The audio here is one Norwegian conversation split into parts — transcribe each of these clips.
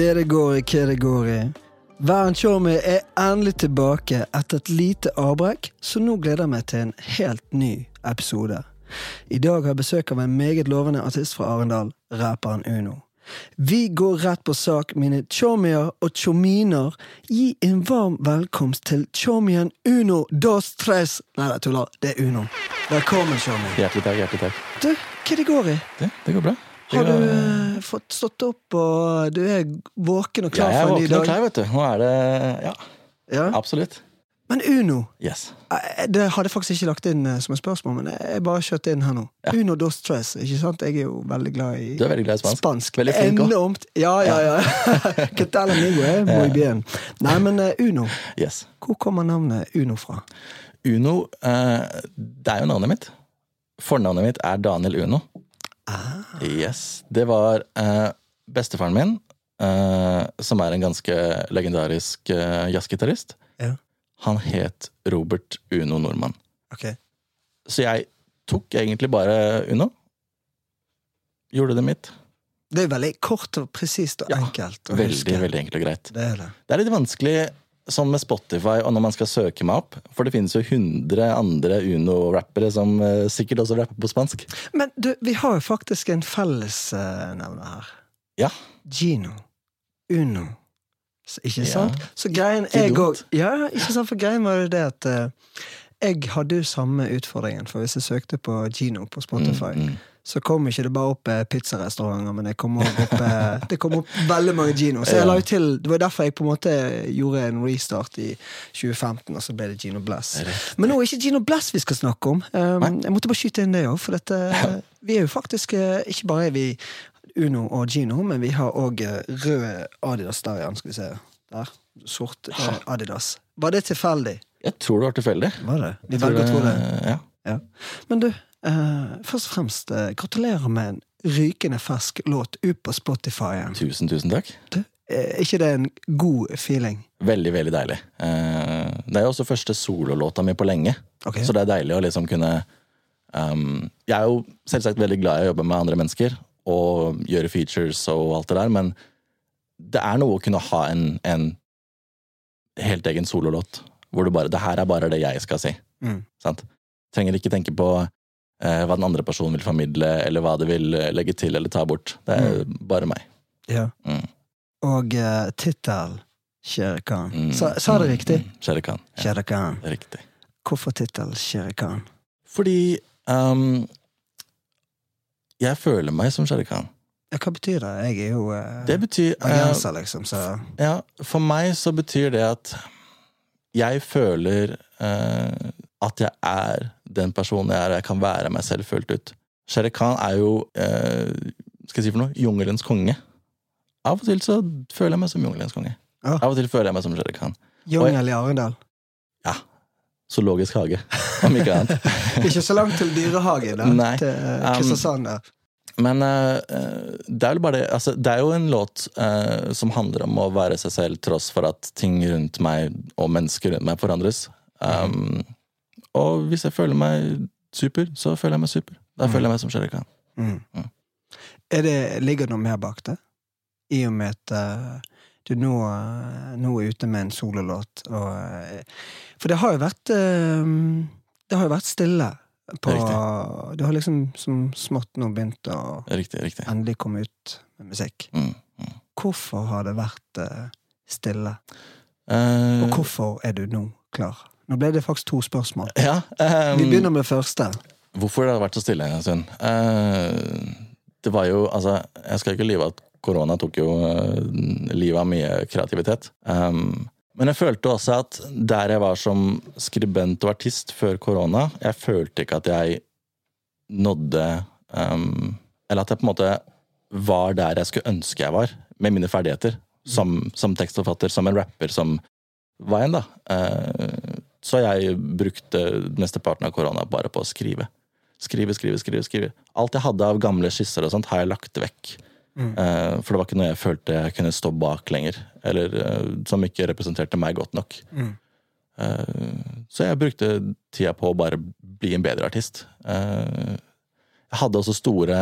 Hva det går i, hva det går i. Væren Tjormi er endelig tilbake etter et lite avbrekk, så nå gleder jeg meg til en helt ny episode. I dag har jeg besøk av en meget lovende artist fra Arendal, rapperen Uno. Vi går rett på sak, mine tjommier og tjomminer. Gi en varm velkomst til tjommien Uno dos tres Nei, jeg tuller. Det er Uno. Velkommen, tjommi. Hjertelig takk. hjertelig takk Du, hva det går i? Det, det går bra. Har du går- eh, fått stått opp, og du er våken og klar for en ny dag? Jeg er våken og klar, vet du. Nå er det Ja, Ja. absolutt. Men Uno Yes. eh, Det hadde jeg faktisk ikke lagt inn eh, som et spørsmål, men jeg bare kjørte inn her nå. Ja. Uno dos tres, ikke sant? Jeg er jo veldig glad i Du er veldig glad i spansk. Veldig flink. Enormt. Ja, ja, ja. Tal amigo, eh? Muy bien. Nei, men Uno. Yes. Hvor kommer navnet Uno fra? Uno Det er jo navnet mitt. Fornavnet mitt er Daniel Uno. Ah. Yes. Det var eh, bestefaren min, eh, som er en ganske legendarisk eh, jazzgitarist. Ja. Han het Robert Uno Nordmann. Okay. Så jeg tok egentlig bare Uno. Gjorde det mitt. Det er veldig kort og presist og Ja, enkelt Veldig, huske. veldig enkelt og greit. Det er det. Det er litt vanskelig sånn med Spotify og når man skal søke meg opp, for det finnes jo 100 andre Uno-rappere som eh, sikkert også rapper på spansk. Men du, vi har jo faktisk en fellesnevner her. Ja. Gino. Uno. Ikke ikke Ja. sant? Så greien jeg òg Ja, ikke sant? For greien var jo det at eh, jeg hadde jo samme utfordringen, for hvis jeg søkte på Gino på Spotify, Mm, mm. Så kom ikke det bare opp eh, pizzarestauranter, men det kom opp, eh, det kom opp veldig mange Gino. Så jeg la jo til Det var derfor jeg på en måte gjorde en restart i 2015, og så ble det Gino Bless. Men nå er det ikke Gino Bless vi skal snakke om. Um, jeg måtte bare skyte inn det òg, for dette, vi er jo faktisk eh, Ikke bare er vi Uno og Gino, men vi har òg rød Adidas der igjen. Skal vi se. Der. Sort Adidas. Var det tilfeldig? Jeg tror det var tilfeldig. Var det? Vi velger å tro det. Ja. Ja. Men du, eh, først og fremst, uh, gratulerer med en rykende fersk låt ut på Spotify. Tusen, tusen takk. Du, eh, er ikke det en god feeling? Veldig, veldig deilig. Uh, Det er jo også første sololåta mi på lenge, okay. så det er deilig å liksom kunne um, Jeg er jo selvsagt veldig glad i å jobbe med andre mennesker og gjøre features og alt det der, men det er noe å kunne ha en, en helt egen sololåt hvor du bare Det her er bare det jeg skal si. Mm. Sant? Trenger ikke tenke på eh, hva den andre personen vil formidle, eller hva det vil eh, legge til eller ta bort. Det er bare meg. Ja. Mm. Og uh, tittel Shere Khan. Mm, Sa, sa det mm, riktig? mm. Shere Khan. Ja, Shere Khan. riktig. Hvorfor tittel Shere Khan? Fordi um, jeg føler meg som Shere Khan. Ja, hva betyr det? Jeg er jo uh, Det betyr eh, bergenser, liksom, så ja, For meg så betyr det at jeg føler eh, at jeg er den personen jeg er, og jeg kan være meg selv fullt ut. Shere Khan er jo eh, Skal jeg si for noe? Jungelens konge. Av og til så føler jeg meg som jungelens konge. Ja. Av og til føler jeg meg som Shere Khan. Jungel i Arendal. Ja. Zoologisk hage, om ikke annet. Ikke så langt til dyrehage, da. Nei. Til Kristiansand. Um, der. Men eh, eh, det er vel bare det altså, Det er jo en låt uh, som handler om å være seg selv tross for at ting rundt meg og mennesker rundt meg forandres. Um, og hvis jeg føler meg super, så føler jeg meg super. Da Mm. føler jeg meg som Shere Khan. Mm. Mm. Er det, ligger det noe mer bak det? I og med at uh, du nå, eh, nå er ute med en sololåt, og uh, For det har jo vært Det har jo vært stille på. Du har liksom som smått nå begynt å Riktig, riktig. endelig komme ut med musikk. Mm, mm. Hvorfor har det vært stille? Og hvorfor er du nå klar? Nå ble det faktisk to spørsmål. ja, um, Vi begynner med første. Hvorfor det har vært så stille en stund? Uh, det var jo Altså, jeg skal ikke lyve at korona tok jo eh, livet av mye kreativitet. Um, men jeg følte også at der jeg var som skribent og artist før korona, jeg følte ikke at jeg nådde um, Eller at jeg på en måte var der jeg skulle ønske jeg var, med mine ferdigheter. Som, som tekstforfatter, som en rapper, som hva enn, da. Eh, så jeg brukte mesteparten av korona bare på å skrive. Skrive, skrive, skrive. skrive. Alt jeg hadde av gamle skisser og sånt, har jeg lagt vekk. Mm. for det var ikke noe jeg følte jeg kunne stå bak lenger. Eller eh, som ikke representerte meg godt nok. Mm. så jeg brukte tida på å bare bli en bedre artist. Eh, jeg hadde også store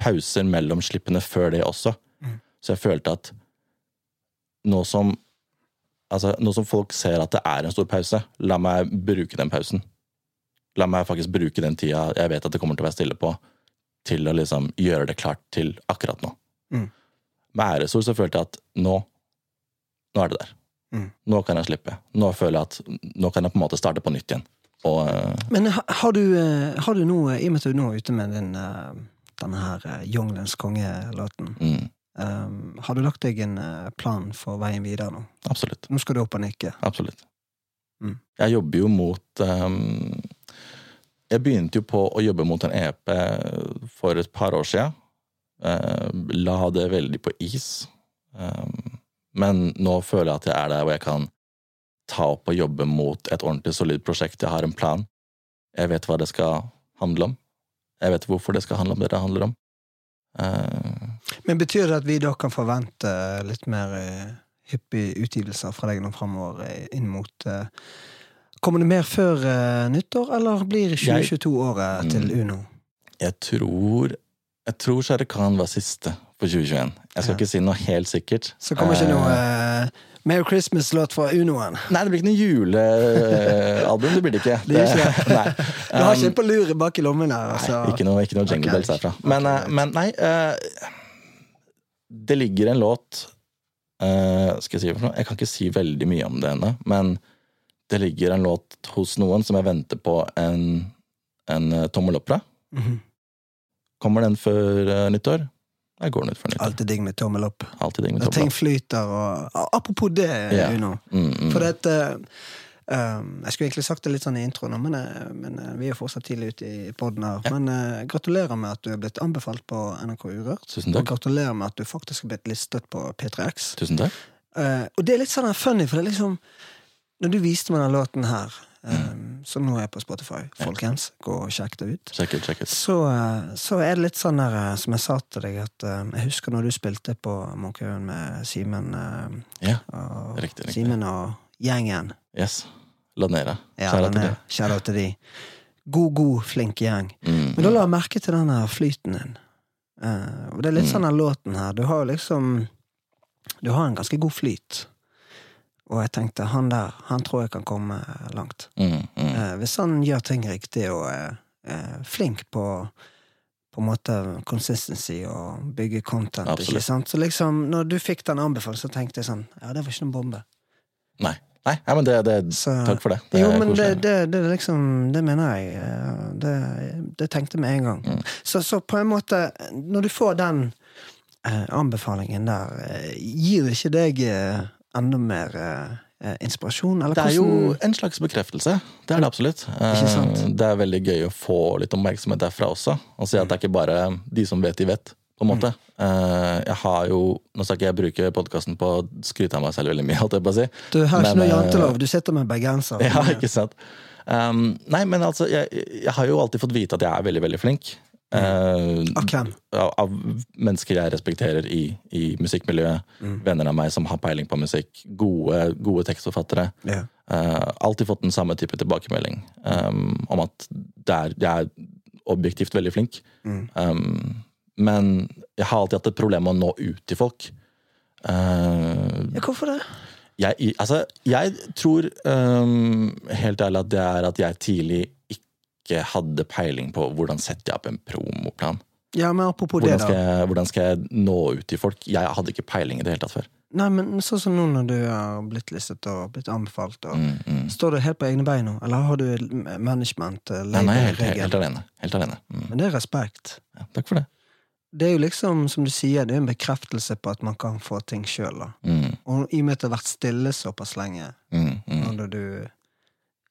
pauser mellom slippene før det også. Så jeg følte at nå som Altså, nå som folk ser at det er en stor pause, la meg bruke den pausen. La meg faktisk bruke den tida jeg vet at det kommer til å være stille på, til å liksom gjøre det klart til akkurat nå. Mm. Med æresord så følte jeg at nå Nå er det der. Mm. Nå kan jeg slippe. Nå føler jeg at nå kan jeg på en måte starte på nytt igjen. Og eh, Men har du, eh, har du noe i og med at du nå er ute med din, eh, denne her Jungelens konge-låten, mm, eh, har du lagt deg en eh, plan for veien videre nå? absolutt. Nå skal du opp og nikke. Absolutt. Mm. Jeg jobber jo mot um, Jeg begynte jo på å jobbe mot en EP for et par år siden. Uh, la det veldig på is. Um, men nå føler jeg at jeg er der hvor jeg kan ta opp og jobbe mot et ordentlig solid prosjekt. Jeg har en plan. Jeg vet hva det skal handle om. Jeg vet hvorfor det skal handle om det det handler om. Eh, Men betyr det at vi da kan forvente litt mer eh, hyppige utgivelser fra deg nå framover eh, inn mot eh, Kommer det mer før nyttår, eller blir 2022 året til Mm. Uno? Jeg tror Jeg tror Shere Khan var siste på 2021. Jeg skal Ja. ikke si noe helt sikkert. Så kommer ikke noe uh, Merry Christmas-låt fra Unoen. Nei, det blir ikke noe julealbum. Det blir det ikke. Det gjør ikke nei. Du har Um, ikke en på lur bak i lommen her? Nei, Altså. ikke noe, ikke noe Jingle Bells herfra. Men, okay. men nei eh, Det ligger en låt uh, Skal jeg si for noe? Jeg kan ikke si veldig mye om det ennå, men det ligger en låt hos noen som jeg venter på en, en eh, tommel opp fra. Mhm. Kommer den før uh, nyttår? Jeg går den ut før nyttår. Alltid digg med tommel opp. Alltid digg med tommel ting flyter og Apropos det, yeah. you know. Mm, mm. For dette um, Jeg skulle egentlig sagt det litt sånn i introen, men, eh, men eh, vi er fortsatt tidlig ute i poden her. Ja. Men uh, gratulerer med at du er blitt anbefalt på NRK Urørt. Tusen Og takk. gratulerer med at du faktisk er blitt listet på P3X. Tusen takk. Uh, og det er litt sånn funny, for det er liksom Når du viste meg den låten her, um, som nå er på Spotify, folkens, gå og sjekk det ut. Check it, check it. Så, så er det litt sånn der, som jeg sa til deg, at jeg husker når du spilte på Munkhaugen med Simen Ja, og Riktig, riktig. Simen og gjengen. yes. Ladnera. Ja, Kjære til de. God, god, flink gjeng. Mm, Men da la jeg merke til den her flyten din. Uh, og det er litt Mm. sånn den låten her. Du har liksom Du har en ganske god flyt. Og jeg tenkte, han der, han tror jeg kan komme langt. mm, mm. Uh, hvis han gjør ting riktig og er er flink på på en måte consistency og bygge content. Absolutt. ikke sant? Så liksom, når du fikk den anbefalingen, så tenkte jeg sånn Ja, det var ikke noen bombe. Nei. Nei, ja, men det, det Så, Takk for det. det jo, men det, det, det liksom Det mener jeg. eh, Det, det tenkte jeg med en gang. Mm. Så, så på en måte, når du får den eh, anbefalingen der, eh, gir ikke deg eh, enda mer eh, inspirasjon? Eller Det er jo en slags bekreftelse. Det er det absolutt. Det er veldig gøy å få litt oppmerksomhet derfra også. Og si at det er ikke bare de som vet, de vet. På en måte. Eh, Jeg har jo Nå skal ikke jeg bruke podkasten på å skryte av meg selv veldig mye, holdt jeg på å si. Du har ikke Men, noe eh, jantelov, du sitter med bergenser. Ja, ikke sant? Um, nei, men altså, jeg, jeg har jo alltid fått vite at jeg er veldig, veldig flink. Eh, Av hvem? av, av mennesker jeg respekterer i, i musikkmiljøet. Mm. Venner av meg som har peiling på musikk. Gode, gode tekstforfattere. Yeah. Uh, alltid fått den samme type tilbakemelding um, om at det er, jeg er objektivt veldig flink. Mm. Um, men jeg har alltid hatt et problem med å nå ut til folk. Uh, ja, hvorfor det? jeg, altså, jeg tror um, helt ærlig at det er at jeg tidlig ikke hadde peiling på hvordan setter jeg opp en promoplan. Ja, men apropos det, Hvordan skal, da. jeg, hvordan skal jeg nå ut til folk? Jeg hadde ikke peiling i det hele tatt før. Nei, men sånn som nå når du har blitt listet og blitt anbefalt, og Mm, mm. står du helt på egne bein nå? Eller har du management? eh, Nei, nei, label, helt, helt, helt alene. Helt alene. Mm. Men det er respekt. Ja, takk for det. Det er jo liksom, som du sier, det er en bekreftelse på at man kan få ting sjøl. Mm, Og i og med at det har vært stille såpass lenge, mm, mm. når du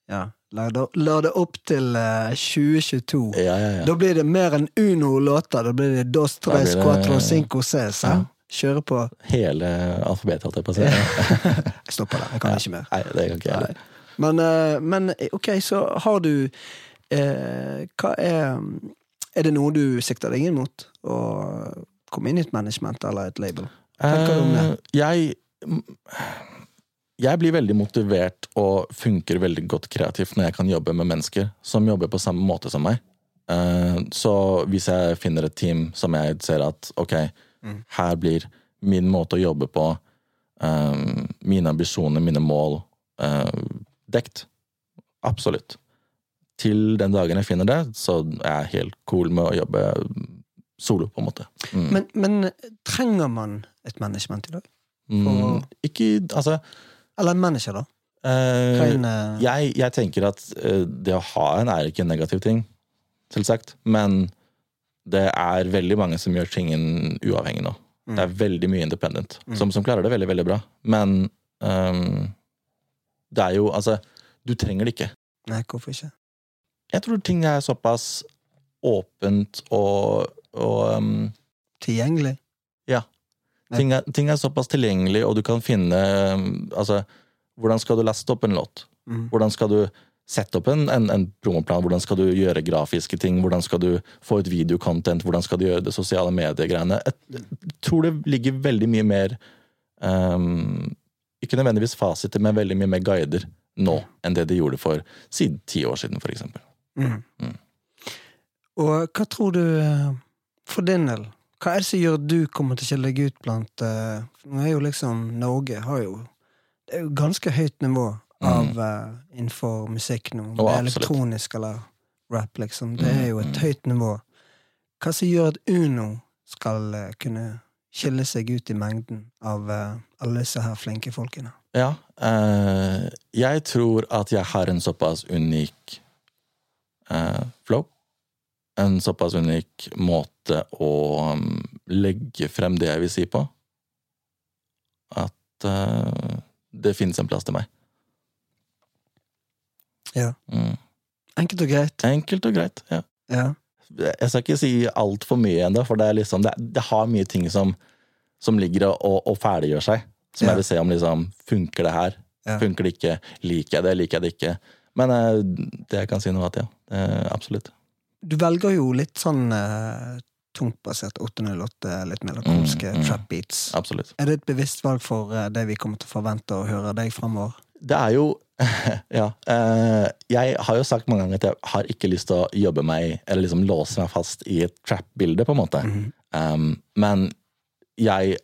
Ja. La det, la det opp til uh, 2022. Ja, ja, ja. Da blir det mer enn Uno-låter. Da blir det Dos Tres det- Cuatro Cinco Ses. Ja. Kjøre på. Hele alfabetet, holdt jeg på å si. Jeg stopper der. Jeg kan ikke mer. Nei, det kan ikke jeg heller. Men, uh, men eh, ok, så har du eh, Hva er Er det noe du sikter deg inn mot? Å komme inn i et management eller et label? tenker du om det? Eh, Jeg Jeg blir veldig motivert og funker veldig godt kreativt når jeg kan jobbe med mennesker som jobber på samme måte som meg. Eh, Så hvis jeg finner et team som jeg ser at ok, Mm. her blir min måte å jobbe på, eh, mine ambisjoner, mine mål, dekt. Absolutt. Til den dagen jeg finner det, så er jeg helt cool med å jobbe solo, på en måte. Mm. Men, men trenger man et management i dag? Mm, ikke Altså Eller en manager, da? eh, en, jeg, jeg tenker at eh, det å ha en er ikke en negativ ting, selvsagt. Men det er veldig mange som gjør tingen uavhengig nå. Mm. Det er veldig mye independent, Mm. som, som klarer det veldig, veldig bra. Men um, det er jo Altså, du trenger det ikke. Nei, hvorfor ikke? Jeg tror ting er såpass åpent og, og um, Tilgjengelig? ting, er, ting er såpass tilgjengelig, og du kan finne ehm, Altså, hvordan skal du laste opp en låt? Mm. Hvordan skal du sette opp en, en, en promoplan? Hvordan skal du gjøre grafiske ting? Hvordan skal du få ut videokontent? Hvordan skal du gjøre det sosiale mediegreiene? Jeg tror det ligger veldig mye mer um, Ikke nødvendigvis fasiter, men veldig mye mer guider nå enn det de gjorde for siden ti år siden, for eksempel. Mm. Mm. Og hva tror du, eh, for din del, hva er det som gjør at du kommer til å skille deg ut blant eh, for Nå er jo liksom Norge har jo Det er jo ganske høyt nivå av eh, innenfor musikk nå. Om Å, det er absolutt. elektronisk eller rap, liksom. Det er jo et Mm, mm. høyt nivå. Hva som gjør at Uno skal uh, kunne skille seg ut i mengden av uh, alle disse her flinke folkene? Ja, jeg tror at jeg har en såpass unik flow. En såpass unik måte å um, legge frem det jeg vil si på. At eh, det finnes en plass til meg. Ja. Mm. Enkelt og greit. Enkelt og greit. ja. Ja. Jeg skal ikke si altfor mye ennå, for det, er liksom, det, det har mye ting som, som ligger og, og, ferdiggjør seg. Som Ja. jeg vil se om liksom Funker det her? Ja. Funker det ikke? Liker jeg det? Liker jeg det ikke? Men eh, det jeg kan si nå, at ja. Eh, absolutt. Du velger jo litt sånn eh, tungtbasert 808, litt melankolske Mm, mm. trap beats. Absolutt. Er det et bevisst valg for eh, det vi kommer til å forvente å høre deg framover? Det er jo Ja. eh, jeg har jo sagt mange ganger at jeg har ikke lyst til å jobbe meg, eller liksom låse meg fast i et trap-bilde, på en måte. Mhm. Um, men jeg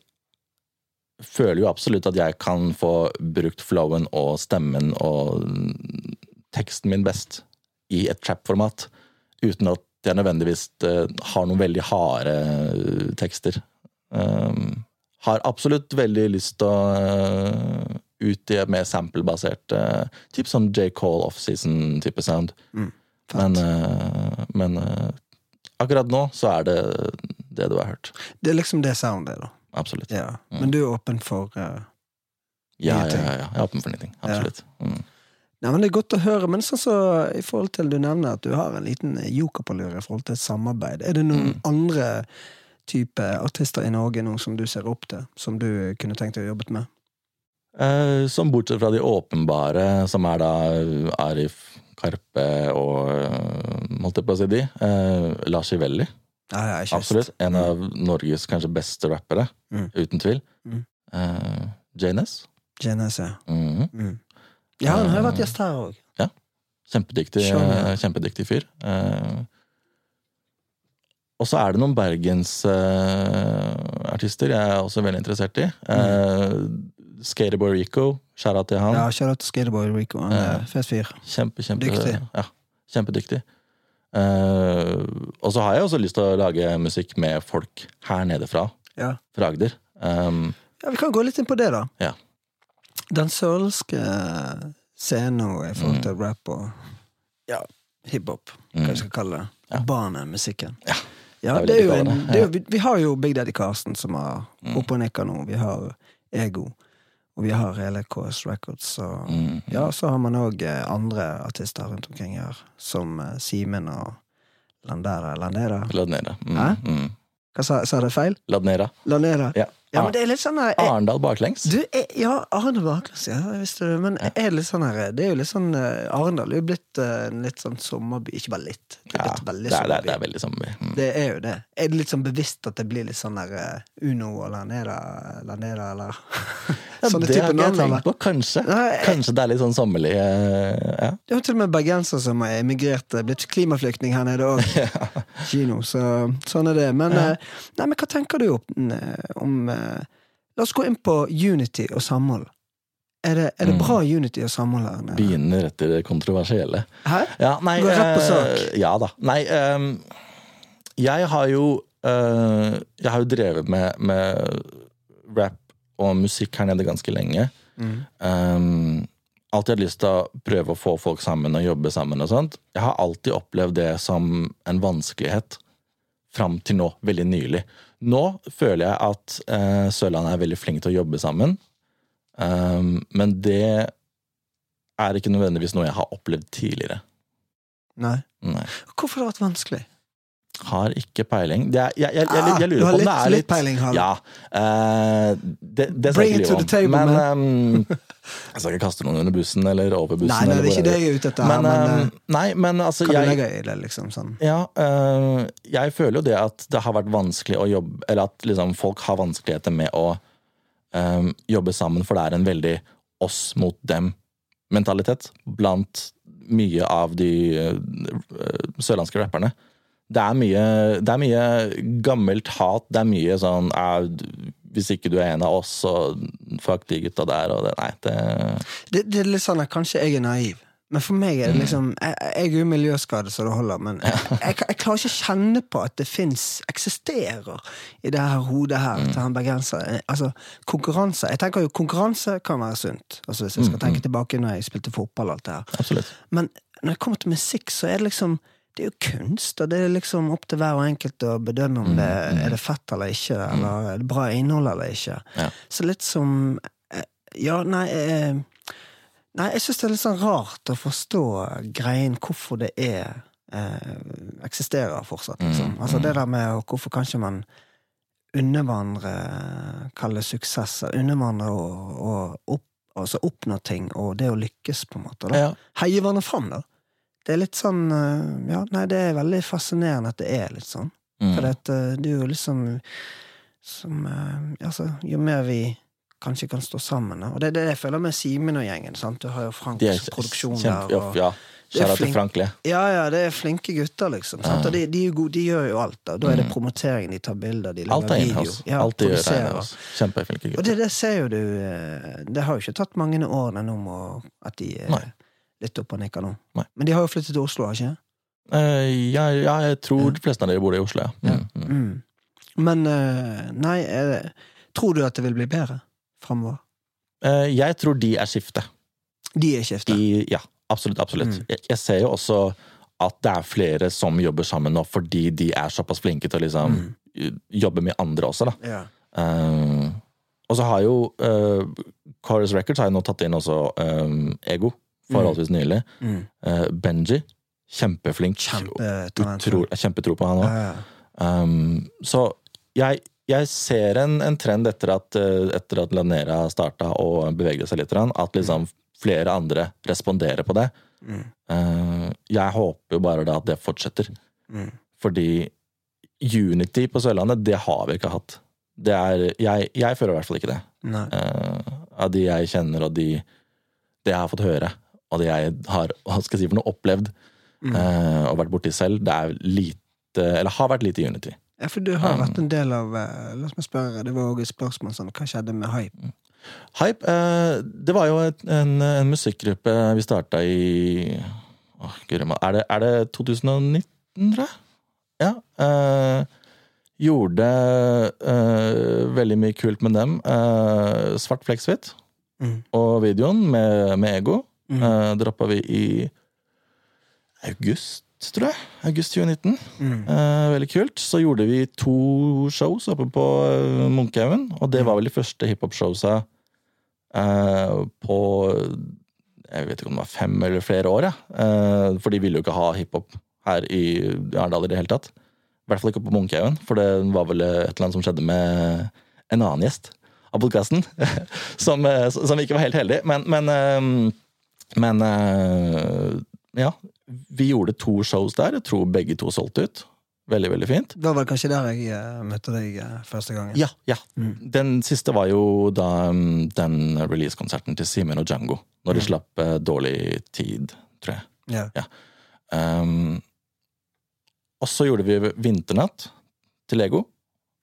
føler jo absolutt at jeg kan få brukt flowen og stemmen og teksten min best i et trap-format, uten at jeg nødvendigvis eh, har noen veldig harde eh, tekster. Um, har absolutt veldig lyst til å uh, ut i et mer sample-basert uh, type sånn J. Cole offseason-type sound. Mm, Men, uh, men eh, akkurat nå så er det det du har hørt. det er liksom det soundet, da. Absolutt. Ja. Mm. Men du er åpen for eh, Ja, ja, ja, ja. Jeg er åpen for nye ting. Absolutt. Mm. Nei, men Det er godt å høre, men sånn så, i forhold til du nevner at du har en liten joker på lur i forhold til et samarbeid. Er det noen Mm. andre type artister i Norge nå som du ser opp til, som du kunne tenkt deg å jobbe med? Eh, som bortsett fra de åpenbare, som er da Arif, Karpe og eh, Holdt jeg på å si de? eh, Lars Ivelli. Ah, ja, Absolutt. En av Norges kanskje beste rappere. Mm. Uten tvil. Mm. Eh, JNS. Genes, ja. Mhm. Ja, han har jo vært gjest her òg. Kjempedyktig, Skjønner. eh, kjempedyktig fyr. Eh, og så er det noen bergensartister jeg er også veldig interessert i. Skateboy Rico, skjæra til han. Ja, out til Skateboy Rico. Han er fet fyr. Kjempe, kjempe, Dyktig. Ja, kjempedyktig. Eh, og så har jeg også lyst til å lage musikk med folk her nede fra. Ja. Fra Agder. Um, Ja, Vi kan gå litt inn på det, da. Ja. Den sørlandske scenen i forhold Mm. til rap og ja, hiphop, hva mm, vi skal kalle det. Ja. Barnemusikken. Ja, Ja, det er jo en, det. er vi, vi har jo Big Daddy Karsten som har Mm. opp og nikker nå. Vi har Ego. Og vi har hele KS Records. Og Mm. ja, så har man òg andre artister rundt omkring her, som eh, Simen og Landera. Landera? Landera. Mm, mm. Hva sa, sa jeg det feil? Ladnera. Ladnera. Ja. Ja, men det er litt sånn her jeg, Arendal baklengs. du, jeg, Ja, Arendal baklengs, ja, visste du, Men er litt sånn her Det er jo litt sånn eh, Arendal er jo blitt eh, en litt sånn sommerby. Ikke bare litt. Det er Ja, veldig det er, sommerby. det er veldig sommerby. Mm. Det er jo det. Er det litt sånn bevisst at det blir litt sånn der eh, Uno og Laneda, Laneda eller Ja, Sånne det har ikke jeg tenkt på. Kanskje. Nei, jeg- Kanskje det er litt sånn sommerlig eh, ja. Det er til og med bergensere som har emigrert, blitt klimaflyktning her nede òg. Kino, så sånn er det. Men, Ja. eh, nei, men hva tenker du om, om eh, La oss gå inn på unity og samhold. Er det, er det Mm. bra unity og samhold her? Begynner etter det kontroversielle. Hæ? Ja, nei Går rett på sak. sak. Ja da. Nei, um, jeg har jo uh, Jeg har jo drevet med, med rap og musikk her nede ganske lenge. Mm. Um, alltid hatt lyst til å prøve å få folk sammen og jobbe sammen og sånt. Jeg har alltid opplevd det som en vanskelighet fram til nå, veldig nylig. Nå føler jeg at eh, Sørlandet er veldig flink til å jobbe sammen. Um, men det er ikke nødvendigvis noe jeg har opplevd tidligere. Nei. Nei. Hvorfor har det vært vanskelig? Har ikke peiling. Det er, jeg, jeg, jeg, jeg, Ah, lurer har på om litt- det er litt litt peiling. Ja. uh, det, det Bring it to the table, Men man. Um, jeg skal ikke kaste noen under bussen eller over bussen. Nei, nei, det er ikke det jeg er ute etter. Men, Men, ehm, nei, men altså du jeg, i det, liksom? Sånn. ja, uh, jeg føler jo det at det har vært vanskelig å jobbe Eller at liksom, folk har vanskeligheter med å um, jobbe sammen, for det er en veldig oss mot dem-mentalitet blant mye av de eh, sørlandske rapperne. Det er, mye, det er mye gammelt hat. Det er mye sånn eh, Hvis ikke du er en av oss, så fuck de gutta der og det Nei, det Det, det er litt sånn at kanskje jeg er naiv. Men for meg er det liksom Jeg, jeg er jo miljøskade så det holder, men jeg, jeg, jeg klarer ikke å kjenne på at det fins Eksisterer i det her hodet her til han bergenseren. Altså, konkurranse Jeg tenker jo konkurranse kan være sunt. Altså Hvis jeg skal tenke tilbake når jeg spilte fotball og alt det her. Absolutt. Men når det kommer til musikk, så er det liksom det er jo kunst, og det er liksom opp til hver og enkelt å bedømme om det er det fett eller ikke, eller er det bra innhold eller ikke. Ja. Så litt som eh, Ja, nei eh, Nei, jeg syns det er litt sånn rart å forstå greien hvorfor det er eh, eksisterer fortsatt, liksom. Altså det der med hvorfor kanskje man undervandrer Kaller suksesser. Undervandrer og, og opp, altså oppnå ting, og det å lykkes, på en måte. da Ja. heie hverandre fram, da. Det er litt sånn eh, Ja, nei, det er veldig fascinerende at det er litt sånn. Mm. For det, eh, er jo liksom som Altså, jo mer vi kanskje kan stå sammen. Og det er det jeg føler med Simen og gjengen. sant? Du har jo Franks er produksjon der. Og, ja, Det er Kjære til flink- Frank Le. ja, ja, det er flinke gutter, liksom. Sant? Og de, de, gode, de gjør jo alt, da. Da er det promotering, de tar bilder, de Mm. Lager er video. Ja, Alt er inhouse. Kjempeflinke Og gutter. det, det ser jo du Det har jo ikke tatt mange årene nå om at de Nei. Litt opp og nikker nå. Nei. Men de har jo flyttet til Oslo, har ikke? Uh, ja, ja, jeg tror de fleste av dere bor i Oslo, ja. Mm, mm. Mm. Men uh, nei, det, tror du at det vil bli bedre framover? Eh, jeg tror de er skiftet. De er skiftet. De, ja, absolutt. absolutt. Mm. Jeg, jeg ser jo også at det er flere som jobber sammen nå, fordi de er såpass flinke til å liksom Mm. jobbe med andre også, da. Ja. Og så har jo uh, Chorus Records har jo nå tatt inn også Ego, forholdsvis nylig. Mm. Uh, Benji. Kjempeflink. Kjempetalent. Kjempetro på han òg. Ja, ja. Um, så jeg, jeg ser en, en trend etter at, eh, etter at Lanera starta og bevegde seg litt, at liksom flere andre responderer på det. Mm. Uh, jeg håper jo bare da at det fortsetter. Mm. Fordi unity på Sørlandet, det har vi ikke hatt. Det er, jeg, jeg føler i hvert fall ikke det. Eh, av de jeg kjenner, og de det jeg har fått høre, og det jeg har skal jeg si for noe, opplevd Mm. eh, og vært borti selv, det er lite, eller har vært lite unity. Ja, for du har Um, vært en del av eh, La meg spørre, det var også et spørsmål sånn Hva skjedde med hype? Hype, eh, det var jo et, en, en musikkgruppe vi starta i guri malla, er, det- er det 2019, tror jeg? Ja. eh, gjorde eh, veldig mye kult med dem. Eh, Svart Fleksfit Mm. og videoen med, med Ego Mm. uh, droppa vi i august, tror jeg. August 2019. Mm. Uh, veldig kult. Så gjorde vi to shows oppe på uh, Munkhaugen, og det var vel de første hiphop-showsa uh, på Jeg vet ikke om det var fem eller flere år, ja. Eh, for de ville jo ikke ha hiphop her i Arendal i det hele tatt. I hvert fall ikke på Munkhaugen, for det var vel et eller annet som skjedde med en annen gjest av podkasten. som, eh, som ikke var helt heldig. Men, men, eh, men eh, ja. Vi gjorde to shows der. Jeg tror begge to solgte ut. Veldig, veldig fint. Det var det kanskje der jeg eh, møtte deg eh, første gangen. Ja, ja. Mm. Den siste var jo da um, den release-konserten til Simen og Django. Når de Mm. slapp Dårlig tid, tror jeg. Ja. Um, og så gjorde vi Vinternatt til Lego.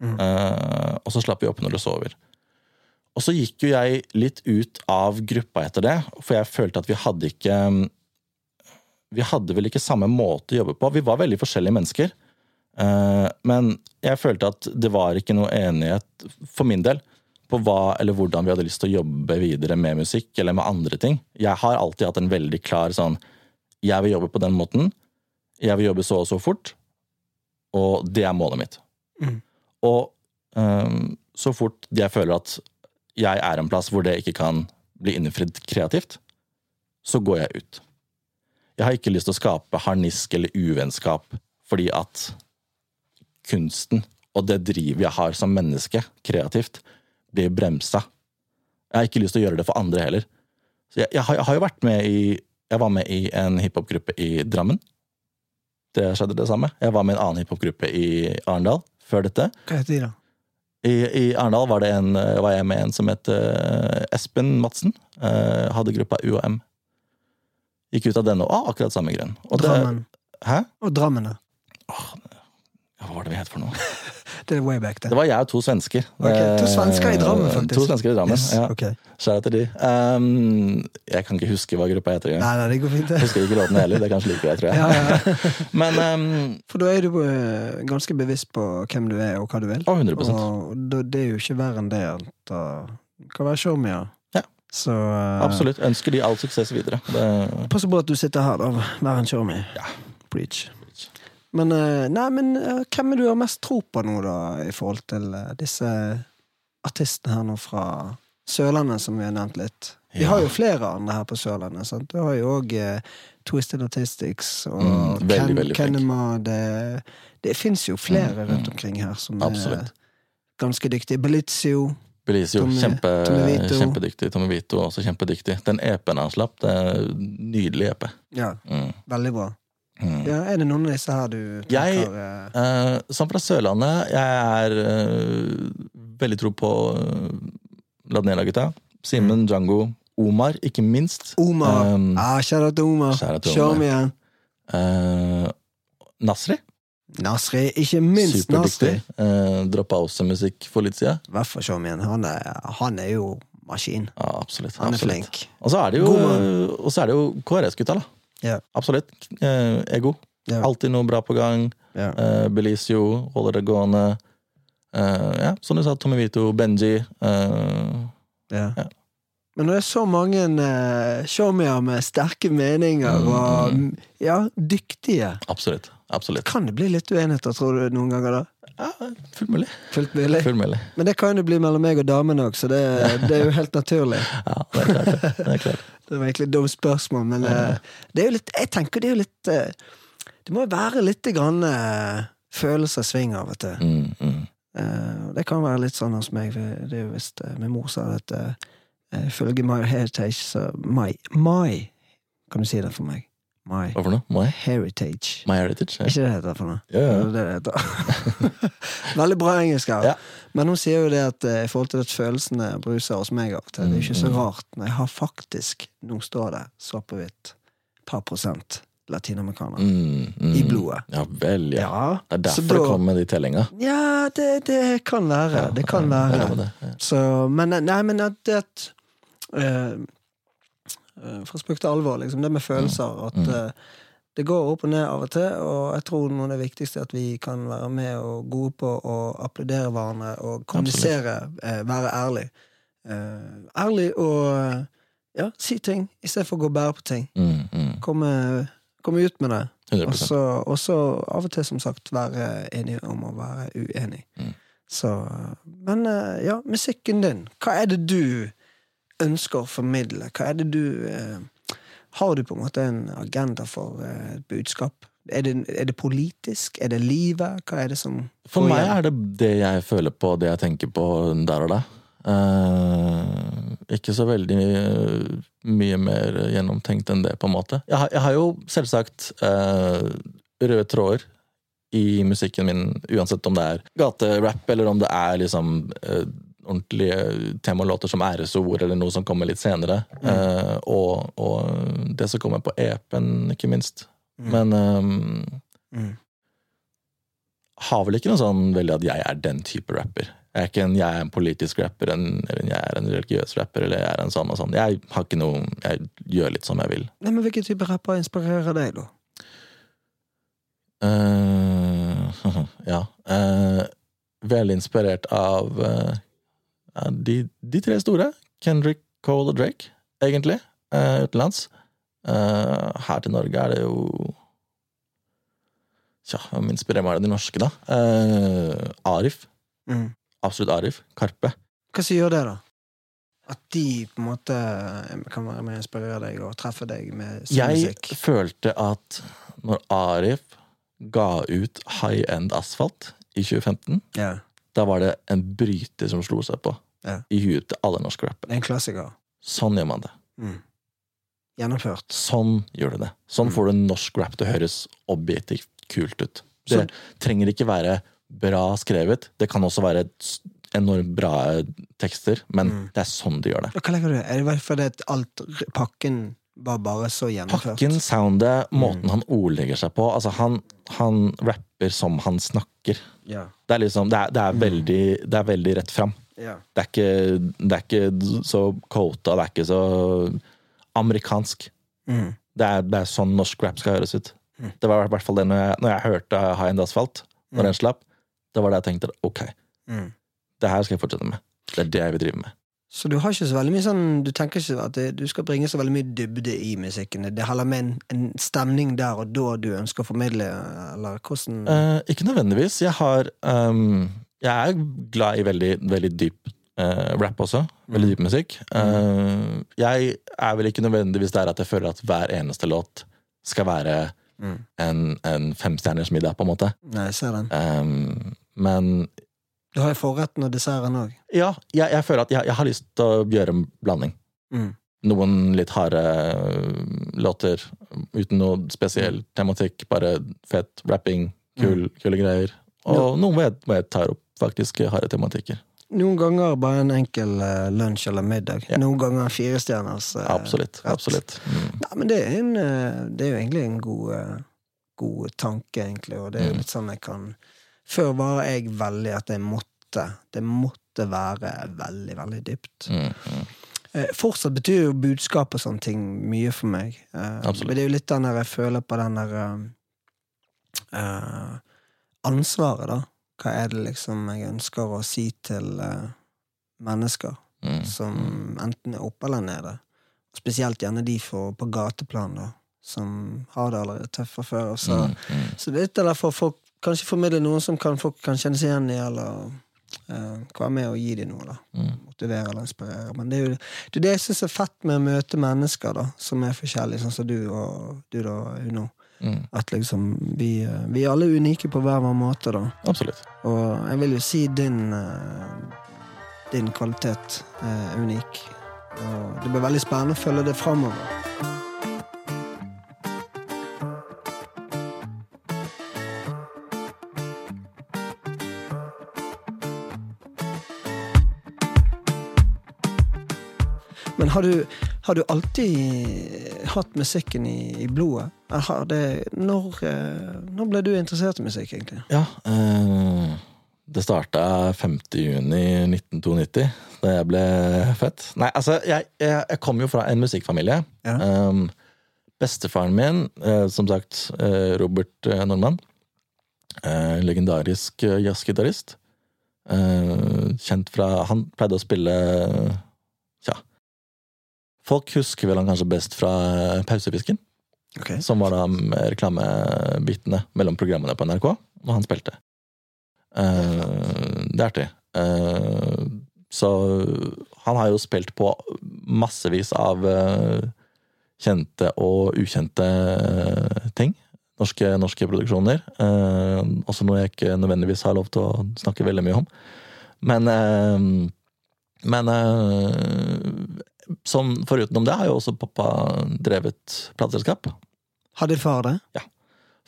Mm. Uh, og så slapp vi opp når du sover. Og så gikk jo jeg litt ut av gruppa etter det, for jeg følte at vi hadde ikke um, Vi hadde vel ikke samme måte å jobbe på. Vi var veldig forskjellige mennesker. Eh, men jeg følte at det var ikke noe enighet, for min del, på hva eller hvordan vi hadde lyst til å jobbe videre med musikk eller med andre ting. Jeg har alltid hatt en veldig klar sånn Jeg vil jobbe på den måten. Jeg vil jobbe så og så fort. Og det er målet mitt. Mm. Og um, så fort jeg føler at jeg er en plass hvor det ikke kan bli innfridd kreativt, så går jeg ut. Jeg har ikke lyst til å skape harnisk eller uvennskap fordi at kunsten og det drivet jeg har som menneske, kreativt, blir bremsa. Jeg har ikke lyst til å gjøre det for andre heller. Jeg, jeg, har, jeg har jo vært med i Jeg var med i en hiphop-gruppe i Drammen. Det skjedde det samme. Jeg var med i en annen hiphop-gruppe i Arendal før dette. Hva heter de, da? I, i Arendal var, det en, var jeg med en som het eh, Espen Madsen. Eh, hadde gruppa UAM. Gikk ut av den og ah, akkurat samme grunn. Og det- Drammen. Hæ? Og Drammen, da. Hva var det vi het for noe? Det er way back, det. Det var jeg og to svensker. Okay, to svensker i Drammen, Eh, faktisk. To svensker i Drammen, Yes, ja. Okay. Skjæra til de. Um, jeg kan ikke huske hva gruppa heter engang. Nei, nei, det går fint, Jeg det. husker ikke låtene heller. Det er kanskje like greit, tror jeg. Ja, ja. Men um, For da er du eh, ganske bevisst på hvem du er, og hva du vil. Å, 100 Og det er jo ikke verre enn det at det kan være showmia. Ja. Så uh, absolutt. Ønsker de all suksess videre. Det, Pass på at du sitter her, da. Vær en showmie. Ja. Preach. Men, eh, nei, men eh, hvem er du har mest tro på nå, da, i forhold til eh, disse artistene her nå fra Sørlandet, som vi har nevnt litt? Vi Ja. har jo flere andre her på Sørlandet. sant? Du har jo òg eh, Twisted Artistics og Mm, veldig, Ken. Kenema. Det, det fins jo flere Mm, mm. rundt omkring her som Absolutt. er ganske dyktige. Belizio. Belizio, Tommy- kjempe, Tommy kjempedyktig. Tommy Vito også kjempedyktig. Den EP-en han slapp, det er en nydelig EP. Ja, Mm. veldig bra. Mm. Ja, er det noen av disse her du tenker jeg, Eh, som fra Sørlandet, jeg er eh, veldig tro på uh, Ladnela-gutta. Simen, Django, Omar, ikke minst. Omar. Um, ah, Kjære til Omar. Show Omar. igjen. Eh, Nasri, Nasri. Ikke minst Nasri. Uh, Droppa også musikk for litt siden. I hvert fall Kjør me igjen. Han er, han er jo maskin. Ja, absolutt. Han er absolutt. flink. Og så er det jo, er det jo KRS-gutta, da. Ja. Absolutt. Eh, ego. Yeah. Alltid noe bra på gang. Yeah. Eh, Belizio holder det gående. Eh, ja, som du sa, Tommy Vito, Benji. eh, Ja. Men når det er så mange eh, showmeer med sterke meninger og mm. ja, dyktige, absolutt. Absolutt. kan det bli litt uenigheter, tror du, noen ganger da? Ja, fullt mulig. Fullt mulig. Fullt mulig. Men det kan jo bli mellom meg og damen òg, så det, det er jo helt naturlig. Ja, det er klart. Det, det er klart. Det var egentlig et dumt spørsmål, men ja. det er jo litt Jeg tenker det er jo litt eh, Det må jo være litt grann uh, følelser sving av og til. Mm, mm. Eh, det kan være litt sånn hos meg. for Det er jo visst uh, Min mor sa at uh, ifølge My Heritage så My, my Kan du si det for meg? My Hva for noe? My, Heritage. my Heritage? Ja. Ikke det heter for noe? Ja, ja. Det det heter. Veldig bra engelsk her. Ja. Men hun sier jo det at eh, i forhold til at følelsene bruser hos meg av og til, det er ikke så Mm, rart når jeg har faktisk, nå står det svart på hvitt, par prosent latinamerikanere Mm, mm. i blodet. Ja vel, ja. Det er derfor derfor det da- kom med de tellinga. Ja, det, det kan være. Det kan være. Så, men nei, men at det at eh, Fra spøk til alvor, liksom. Det med følelser. At Mm. eh, det går opp og ned av og til, og jeg tror noe av det viktigste er at vi kan være med og gode på å applaudere hverandre og kommunisere, eh, være ærlig. Uh, ærlig og eh, ja, si ting i stedet for å gå og bære på ting. Mm, mm. Komme, komme ut med det. Og så av og til, som sagt, være enig om å være uenig. Mm. Så Men eh, ja, musikken din. Hva er det du ønsker å formidle? Hva er det du eh, Har du på en måte en agenda for eh, et budskap? Er det, er det politisk? Er det livet? Hva er det som For meg er det det jeg føler på, det jeg tenker på der og da. Eh, ikke så veldig eh, mye mer gjennomtenkt enn det, på en måte. Jeg har, jeg har jo selvsagt eh, røde tråder i musikken min, uansett om det er gaterap, eller om det er liksom ordentlige temalåter som æresord, eller noe som kommer litt senere. Eh, og, og det som kommer på EP-en, ikke minst. Men um, Mm. har vel ikke noe sånn veldig at jeg er den type rapper. Jeg er ikke en, jeg er en politisk rapper, en, eller jeg er en religiøs rapper, eller jeg er en sånn og sånn. Jeg har ikke noe Jeg gjør litt som jeg vil. Nei, men Hvilken type rapper inspirerer deg, da? Uh, ja. Uh, veldig inspirert av eh, ja, de, de tre store. Kendrick, Cole og Drake, egentlig. uh, utenlands. Uh, her til Norge er det jo Tja, hvem inspirerer meg av de norske, da? Uh, Arif. Mm. Absolutt Arif. Karpe. Hva som gjør det, da? At de på en måte kan være med og inspirere deg og treffe deg med sin Jeg musikk? følte at når Arif ga ut High End Asfalt i 2015, Ja. Da var det en bryter som slo seg på Ja. i huet til alle norske rappere. Det er en klassiker. Sånn gjør man det. Mm. Gjennomført. Sånn gjør du det. Sånn Mm. får du norsk rap til å høres objektivt kult ut. Det Så- trenger ikke være bra skrevet. Det kan også være enormt bra tekster, men Mm. det er sånn de gjør det. Hva legger du i det? Er det fordi at alt pakken var bare så gjennomført? Pakken, soundet, måten Mm. han ordlegger seg på. Altså, han, han rapper som han snakker. Yeah. Det er liksom, det er, det er, Mm. veldig, det er veldig rett fram. Yeah. Det er ikke, det er ikke så quota, det er ikke så amerikansk. Mm. Det er, det er sånn norsk rap skal høres ut. Mm. Det var i hvert fall det når jeg, når jeg hørte High End Asphalt, når Mm. den slapp. Det var det jeg tenkte ok, Mm. det her skal jeg fortsette med. Det er det jeg vil drive med. Så du har ikke så veldig mye sånn Du tenker ikke at det, du skal bringe så veldig mye dybde i musikken? Det er heller med en, en stemning der og da du ønsker å formidle, eller hvordan Eh, ikke nødvendigvis. Jeg har um, Jeg er glad i veldig, veldig dyp uh, rap også. Veldig dyp musikk. Uh, jeg er vel ikke nødvendigvis der at jeg føler at hver eneste låt skal være Mm. en, en femstjerners middag, på en måte. Nei, jeg ser den. Um, men Du har jo forretten og desserten òg. ja, jeg, jeg føler at jeg, jeg har lyst til å gjøre en blanding. Mm. Noen litt harde øh, låter uten noe spesiell tematikk. Bare fett rapping, kul, kule greier. Og noen hvor jeg, hvor jeg tar opp faktisk harde tematikker. Noen ganger bare en enkel uh, lunsj eller middag. Ja. Noen ganger firestjerners uh, Absolutt. absolutt. Mm. Nei, men det er, en, uh, det er jo egentlig en god, uh, god tanke, egentlig, og det er jo Mm. litt sånn jeg kan Før var jeg veldig at jeg måtte Det måtte være veldig, veldig dypt. Mm, mm. Eh, fortsatt betyr jo budskap og sånne ting mye for meg. Eh, Absolutt. Men det er jo litt den der jeg føler på den der eh, eh, ansvaret, da. Hva er det liksom jeg ønsker å si til eh, mennesker Mm, som mm. enten er oppe eller nede? Spesielt gjerne de for, på gateplan, da, som har det allerede tøft fra før. Så, Mm, mm. så det er litt det der for folk kanskje formidle noe som kan, folk kan kjenne seg igjen i, eller uh, være med og gi dem noe, da Mm. motivere eller inspirere. Men det er jo det, er det jeg syns er fett med å møte mennesker da, som er forskjellige, sånn som du og du da, Uno. Mm, At liksom vi, eh, vi er alle unike på hver vår måte, da. absolutt. Og jeg vil jo si din eh, din kvalitet er unik. Og det blir veldig spennende å følge det framover. Men har du, har du alltid hatt musikken i, i blodet? Har det, når, eh, når ble du interessert i musikk, egentlig? Ja, eh, det starta 5. juni 1992, da jeg ble født. Nei, altså, jeg, jeg, jeg kom jo fra en musikkfamilie. Ja. Eh, bestefaren min, eh, som sagt, eh, Robert eh, Nordmann, eh, legendarisk jazzgitarist. Eh, kjent fra Han pleide å spille. Folk husker vel han kanskje best fra eh, Pausefisken Okay. som var da med reklamebitene mellom programmene på NRK, og han spilte. Uh, det er artig. Uh, så han har jo spilt på massevis av uh, kjente og ukjente ting. Norske, norske produksjoner. Også noe jeg ikke nødvendigvis har lov til å snakke veldig mye om. Men Men som forutenom det har jo også pappa drevet plateselskap. Hadde far det?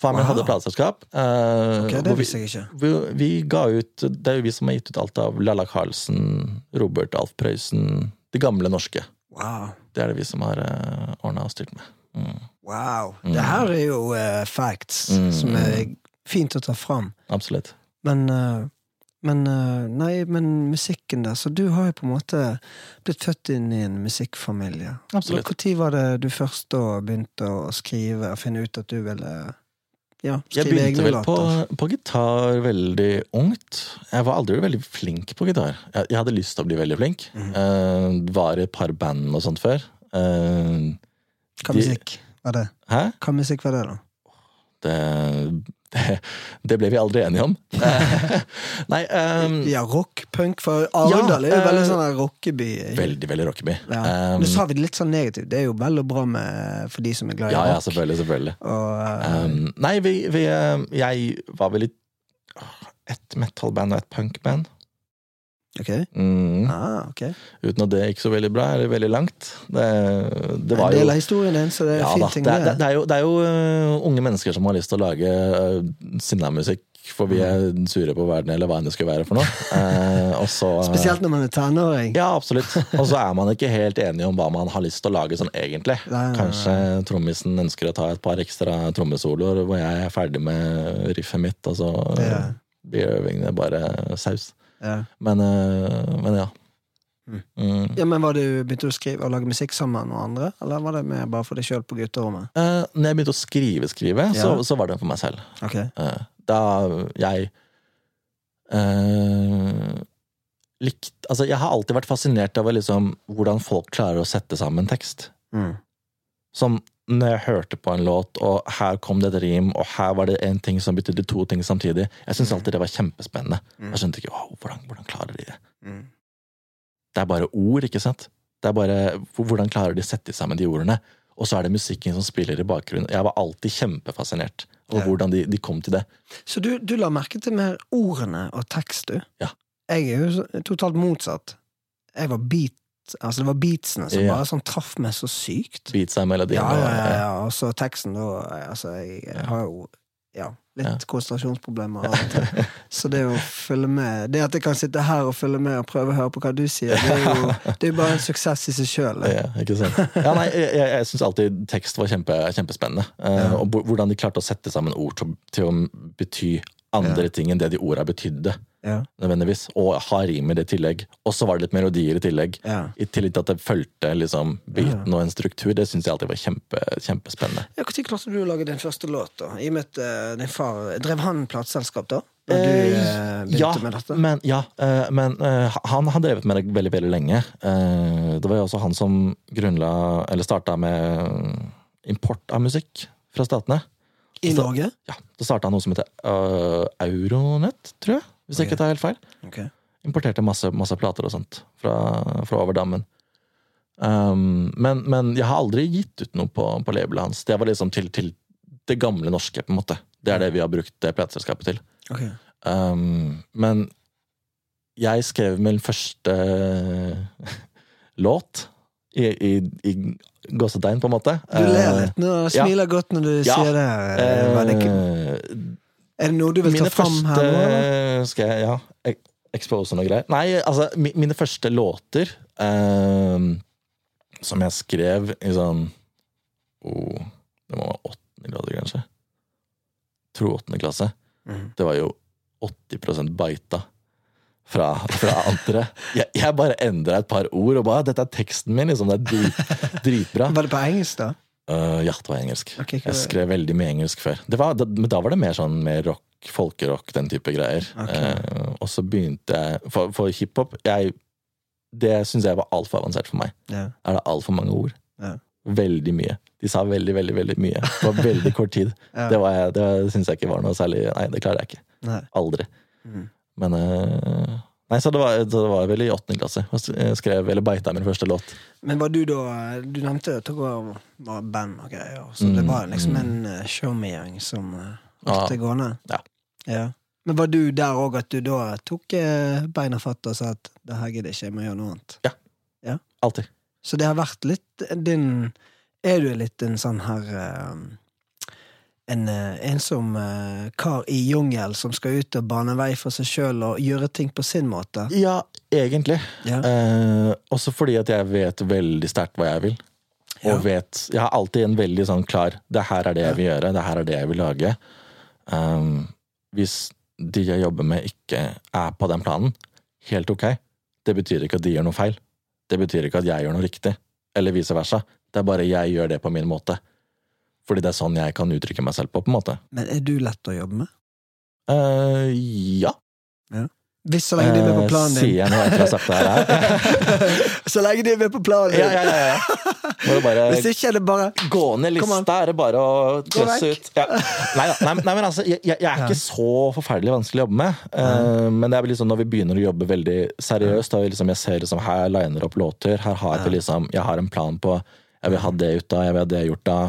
Faren min Wow. hadde plateselskap. eh, Ok, Det vi- visste jeg ikke. vi, vi ga ut Det er jo vi som har gitt ut alt av Lalla Carlsen, Robert Alf Prøysen De gamle norske. Wow. Det er det vi som har uh, ordna og styrt med. Mm, wow. Mm. Det her er jo uh, facts Mm, som er fint å ta fram. absolutt. Men, eh, men eh, Nei, men musikken der. Så du har jo på en måte blitt født inn i en musikkfamilie. Absolutt. Når var det du først da begynte å skrive og finne ut at du ville ja, Jeg begynte vel på, på gitar veldig ungt. Jeg var aldri veldig flink på gitar. Jeg, jeg hadde lyst til å bli veldig flink. Mm. Uh, var i et par band og sånt før. Uh, Hva musikk var det? hæ? Hva musikk var det, da? Det, det, det ble vi aldri enige om. Nei um, Ja, rock, punk, for Arendal er jo veldig eh, sånn rockeby. Veldig, veldig rockeby. Ja. Um, Nå sa vi det litt sånn negativt. Det er jo vel og bra med, for de som er glad i ja, ja, selvfølgelig. selvfølgelig. og, eh, Um, nei, vi, vi eh, Jeg var vel i et metal-band og et punk-band. Ok. Mm. Ah, okay. Uten at det gikk så veldig bra, eller veldig langt. Det, det var en del av historien din, så det er ja, fin ting det, er- det. det, er jo, det er jo uh, unge mennesker som har lyst til å lage uh, sinnamusikk, for vi er sure på verden, eller hva enn det skulle være for noe. Uh, og så, uh, Spesielt når man er tenåring. Ja, absolutt. Og så er man ikke helt enig om hva man har lyst til å lage sånn egentlig. Nei, nei, nei. Kanskje trommisen ønsker å ta et par ekstra trommesoloer hvor jeg er ferdig med riffet mitt, og så Ja. blir øvingene bare saus. Ja. Men, øh, men ja. Mm. Mm. ja, men var du Begynte du å skrive og lage musikk sammen med noen andre, eller var det mer bare for deg sjøl på gutterommet? Eh, når jeg begynte å skrive, skrive så, Ja. så var det for meg selv. Okay. Eh, da jeg eh, likt, altså Jeg har alltid vært fascinert av liksom, hvordan folk klarer å sette sammen tekst. Mm. Som når jeg hørte på en låt, og her kom det et rim, og her var det en ting som betydde to ting samtidig. Jeg syntes alltid det var kjempespennende. Jeg skjønte ikke wow, hvordan, hvordan klarer de det. Mm. Det er bare ord, ikke sant? Det er bare, Hvordan klarer de å sette sammen de ordene? Og så er det musikken som spiller i bakgrunnen. Jeg var alltid kjempefascinert over hvordan de, de kom til det. Så du, du la merke til mer ordene og tekst, du? Ja. Jeg er jo totalt motsatt. Jeg var beat Altså, det var beatsene som Ja. bare sånn traff meg så sykt. Beats er melodien. Ja, ja, ja, ja. Og så teksten, da Altså, jeg, jeg har jo ja, litt konsentrasjonsproblemer. Så det å følge med Det at jeg kan sitte her og følge med og prøve å høre på hva du sier, det er jo, det er bare en suksess i seg sjøl. Ja, ikke sant? Ja, nei, jeg, jeg, jeg syns alltid tekst var kjempe, kjempespennende. Uh. Og hvordan de klarte å sette sammen ord til, til å bety andre ting enn det de orda betydde. Ja. nødvendigvis, Og ha rim i det tillegg. Og så var det litt melodier i tillegg. I tillegg til at det fulgte liksom, beaten og en struktur. Det syns jeg alltid var kjempe, kjempespennende. Når klarte du å lage din første låt? da? I og med at eh, din far Drev han plateselskap, da? Du Eh, eh, ja? Men, ja, eh, men eh, han har drevet med det veldig veldig lenge. Eh, det var jo også han som grunnla Eller starta med import av musikk fra statene. I Norge? Ja, Da starta han noe som heter uh, Euronett, tror jeg. Hvis jeg ikke tar helt feil. Okay. Importerte masse, masse plater og sånt fra, fra over dammen. Um, men, men jeg har aldri gitt ut noe på, på labelet hans. Det var liksom til, til det gamle norske, på en måte. Det er det vi har brukt det plateselskapet til. Okay. Um, men jeg skrev min første låt i, i, i gåsetegn, på en måte. Du ler Eh, litt nå, og smiler godt når du Ja. sier det. Eh, eh, Er det noe du vil ta fram fram her nå? eller? Skal jeg ja, expose noe greier? Nei, altså, mi- mine første låter eh, som jeg skrev i sånn oh, Det må være åttende klasse, kanskje. Tror åttende klasse. Mm. Det var jo 80% baita fra, fra anteret. Jeg, jeg bare endra et par ord og bare 'Dette er teksten min', liksom. Det er drit, dritbra. Var det på engelsk, da? Uh, ja, det var engelsk. Okay, jeg skrev veldig mye engelsk før. Det var, da, men da var det mer sånn mer rock, folkerock, den type greier. Okay. Uh, og så begynte jeg For, for hiphop jeg, Det syns jeg var altfor avansert for meg. Yeah. Er det altfor mange ord? Yeah. Veldig mye. De sa veldig, veldig veldig mye Det var veldig kort tid. Ja. Det, var det syns jeg ikke var noe særlig Nei, det klarer jeg ikke. Nei. Aldri. Mhm. Men eh, Nei, så det var, det var vel i åttende klasse. Jeg skrev, eller beita min første låt. Men var du da Du nevnte at dere var, band og greier, så det Mm, var liksom mm. en uh, showmegjeng som holdt Ja. det gående? Ja. ja. Men var du der òg at du da tok eh, beina fatt og sa at det her gidder ikke, jeg må gjøre noe annet? Ja, Alltid. Så det har vært litt din Er du litt en sånn her eh, En eh, ensom eh, kar i jungel som skal ut og bane vei for seg sjøl og gjøre ting på sin måte? Ja, egentlig. Ja. Eh, også fordi at jeg vet veldig sterkt hva jeg vil. Og Ja. vet Jeg har alltid en veldig sånn klar Det her er det jeg vil gjøre, det her er det jeg vil lage. Um, hvis de jeg jobber med, ikke er på den planen, helt ok. Det betyr ikke at de gjør noe feil. Det betyr ikke at jeg gjør noe riktig. Eller vice versa. Det er bare jeg gjør det på min måte. Fordi det er sånn jeg kan uttrykke meg selv på, på en måte. Men er du lett å jobbe med? Eh, ja. Hvis så lenge de er med på Eh, planen din. Sier jeg noe etter å ha sagt det her? så lenge de er med på planen din! ja, ja, ja, ja. Må bare Hvis ikke er det bare Gå ned lista, er det bare å Gå ut. Ja. Nei, nei, nei, men altså, jeg, jeg er ikke så forferdelig vanskelig å jobbe med. Uh, men det er liksom når vi begynner å jobbe veldig seriøst, da vi liksom, jeg ser liksom her liner opp låter, her har jeg, liksom Jeg har en plan på Jeg vil ha det ut av, jeg vil ha det gjort da.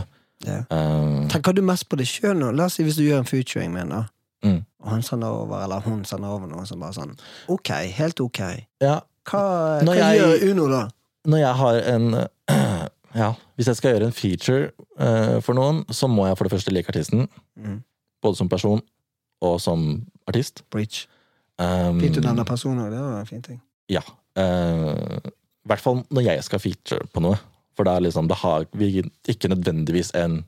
Ja. Eh, Tenker du mest på det sjøl nå? La oss si hvis du gjør en featuring med en, da. Mm. Og han sender over, eller hun sender over noe som bare sånn Ok, helt ok. ja, Hva, hva jeg- gjør Uno da? når jeg har en Ja, hvis jeg skal gjøre en feature uh, for noen, så må jeg for det første like artisten. Mm. Både som person og som artist. Breach. Um, Fint du nevner personer, det var en fin ting. Ja. I I hvert fall når jeg skal feature på noe. For da, liksom, det har vi ikke nødvendigvis en,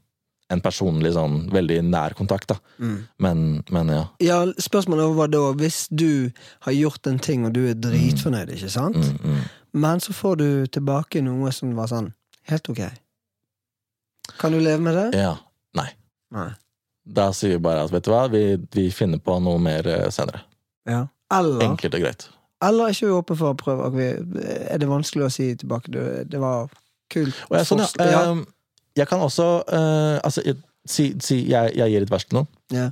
en personlig sånn veldig nær kontakt, da. Mm. Men, men ja. Ja, spørsmålet var da, hvis du har gjort en ting og du er dritfornøyd, ikke sant? Mm, mm. Men så får du tilbake noe som var sånn helt ok. Kan du leve med det? Ja. Nei. Nei. Da sier vi bare at vet du hva, vi, vi finner på noe mer eh, senere. Ja. Eller, Enkelt og greit. eller er ikke vi åpne for å prøve? Ok, Er det vanskelig å si tilbake? Det var kult. Og jeg, sånn, ja, ja. eh, jeg kan også uh, Altså, jeg, si, si jeg, jeg gir et vers til noen. Ja.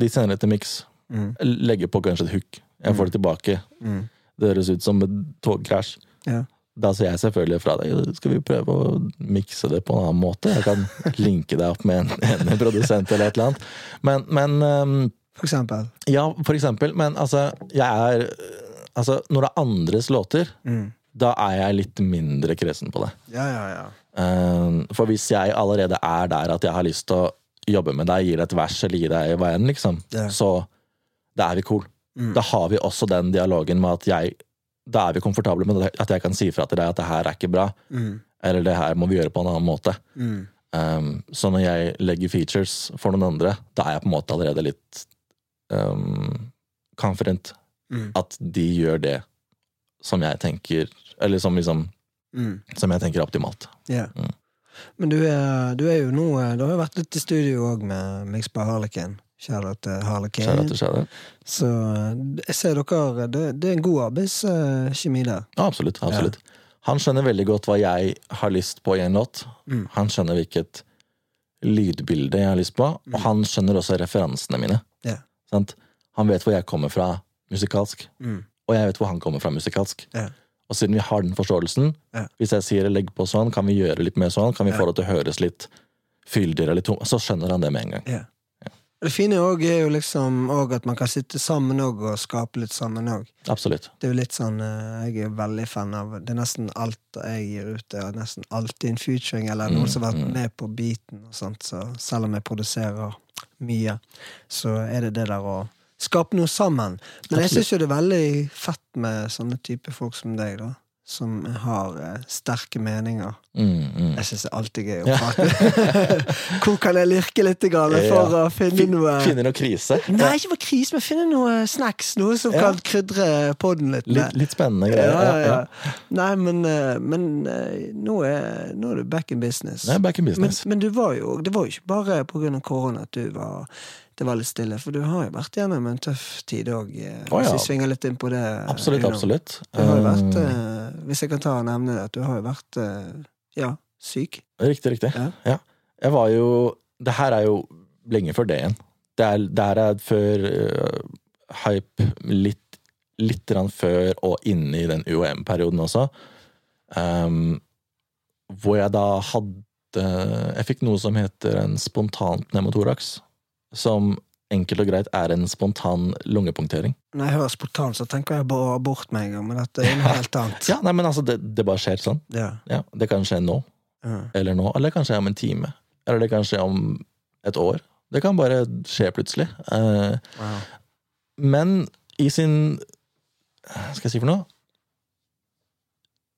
De sender det til miks. Mm, Legger på kanskje et hook. Jeg får det tilbake. mm. Det høres ut som et togkrasj. Ja. Da sier jeg selvfølgelig fra deg skal vi prøve å mikse det på en annen måte. Jeg kan linke deg opp med en, en produsent eller et eller annet. Men, men um, For eksempel. Ja, for eksempel. Men altså, jeg er Altså, når det er andres låter, Mm. Da er jeg litt mindre kresen på det. Ja, ja, ja. Uh, for hvis jeg allerede er der at jeg har lyst til å jobbe med deg, gi deg et vers eller gi deg hva enn, liksom, Ja. så da er vi cool. Mm. Da har vi også den dialogen med at jeg Da er vi komfortable med at jeg kan si fra til deg at det her er ikke bra, Mm. eller det her må vi gjøre på en annen måte. Mm. Um, så når jeg legger features for noen andre, da er jeg på en måte allerede litt um, confident. Mm. At de gjør det som jeg tenker Eller som liksom Mm. Som jeg tenker er optimalt. Ja. Mm. Men du er, du er jo nå Du har jo vært litt i studio òg med Mix by Harlekin. Til Harlekin. Til kjære. Så eh, jeg ser dere Det, det er en god arbeidskjemi der. Ja, absolutt. absolutt. Han skjønner veldig godt hva jeg har lyst på i en låt. Mm. Han skjønner hvilket lydbilde jeg har lyst på, og han skjønner også referansene mine. Ja. Sant? Han vet hvor jeg kommer fra musikalsk, Mm. Og jeg vet hvor han kommer fra musikalsk. Ja. Og siden vi har den forståelsen, Ja. hvis jeg sier 'legg på sånn', kan vi gjøre litt mer sånn, kan vi få det til å høres litt fyldigere eller tom, så skjønner han det med en gang. Ja. Det fine også er jo liksom at man kan sitte sammen og, og skape litt sammen òg. Absolutt. Det er jo litt sånn eh, Jeg er veldig fan av Det er nesten alt jeg gir ut, det er nesten alltid en featuring eller noen Mm, som har vært mm. med på beaten. og sånt, så Selv om jeg produserer mye, så er det det der å skape noe sammen. Men jeg Absolutt. syns jo det er veldig fett med sånne type folk som deg, da. Som har eh, sterke meninger. Mm, mm. Jeg syns det er alltid gøy å prate. Hvor kan jeg lirke litt grann for Ja. å finne Fin- noe Finne noe krise. Nei, ikke for krise, men finne noe snacks. Noe som Ja. kan krydre poden litt. Litt, litt spennende greier. ja. Nei, men, eh, men eh, nå, er, nå er du back in business. Er back in business. men du var jo, det var jo ikke bare av korona at du var, det var litt stille, for du har jo vært gjennom en tøff tid òg. Oh, ja. Hvis vi svinger litt inn på det. absolutt, absolutt. Jo vært, Um, eh, hvis jeg kan ta og nevne det, at du har jo vært eh, ja, syk. Riktig, riktig. Ja. Ja. Jeg var jo Det her er jo lenge før det igjen. Det, er, det her er før uh, hype litt, litt før og inne i den UOM-perioden også. Um, hvor jeg da hadde Jeg fikk noe som heter en spontan pneumotoraks. Som enkelt og greit er en spontan lungepunktering. Når jeg hører spontan, så tenker jeg bare abort med en gang, men dette er noe helt annet. Ja, nei, men altså, det, det bare skjer sånn. Ja. Ja, Det kan skje nå, Ja. eller nå, eller kanskje om en time. Eller det kan skje om et år. Det kan bare skje plutselig. Uh, Wow. Men i sin Hva skal jeg si for noe?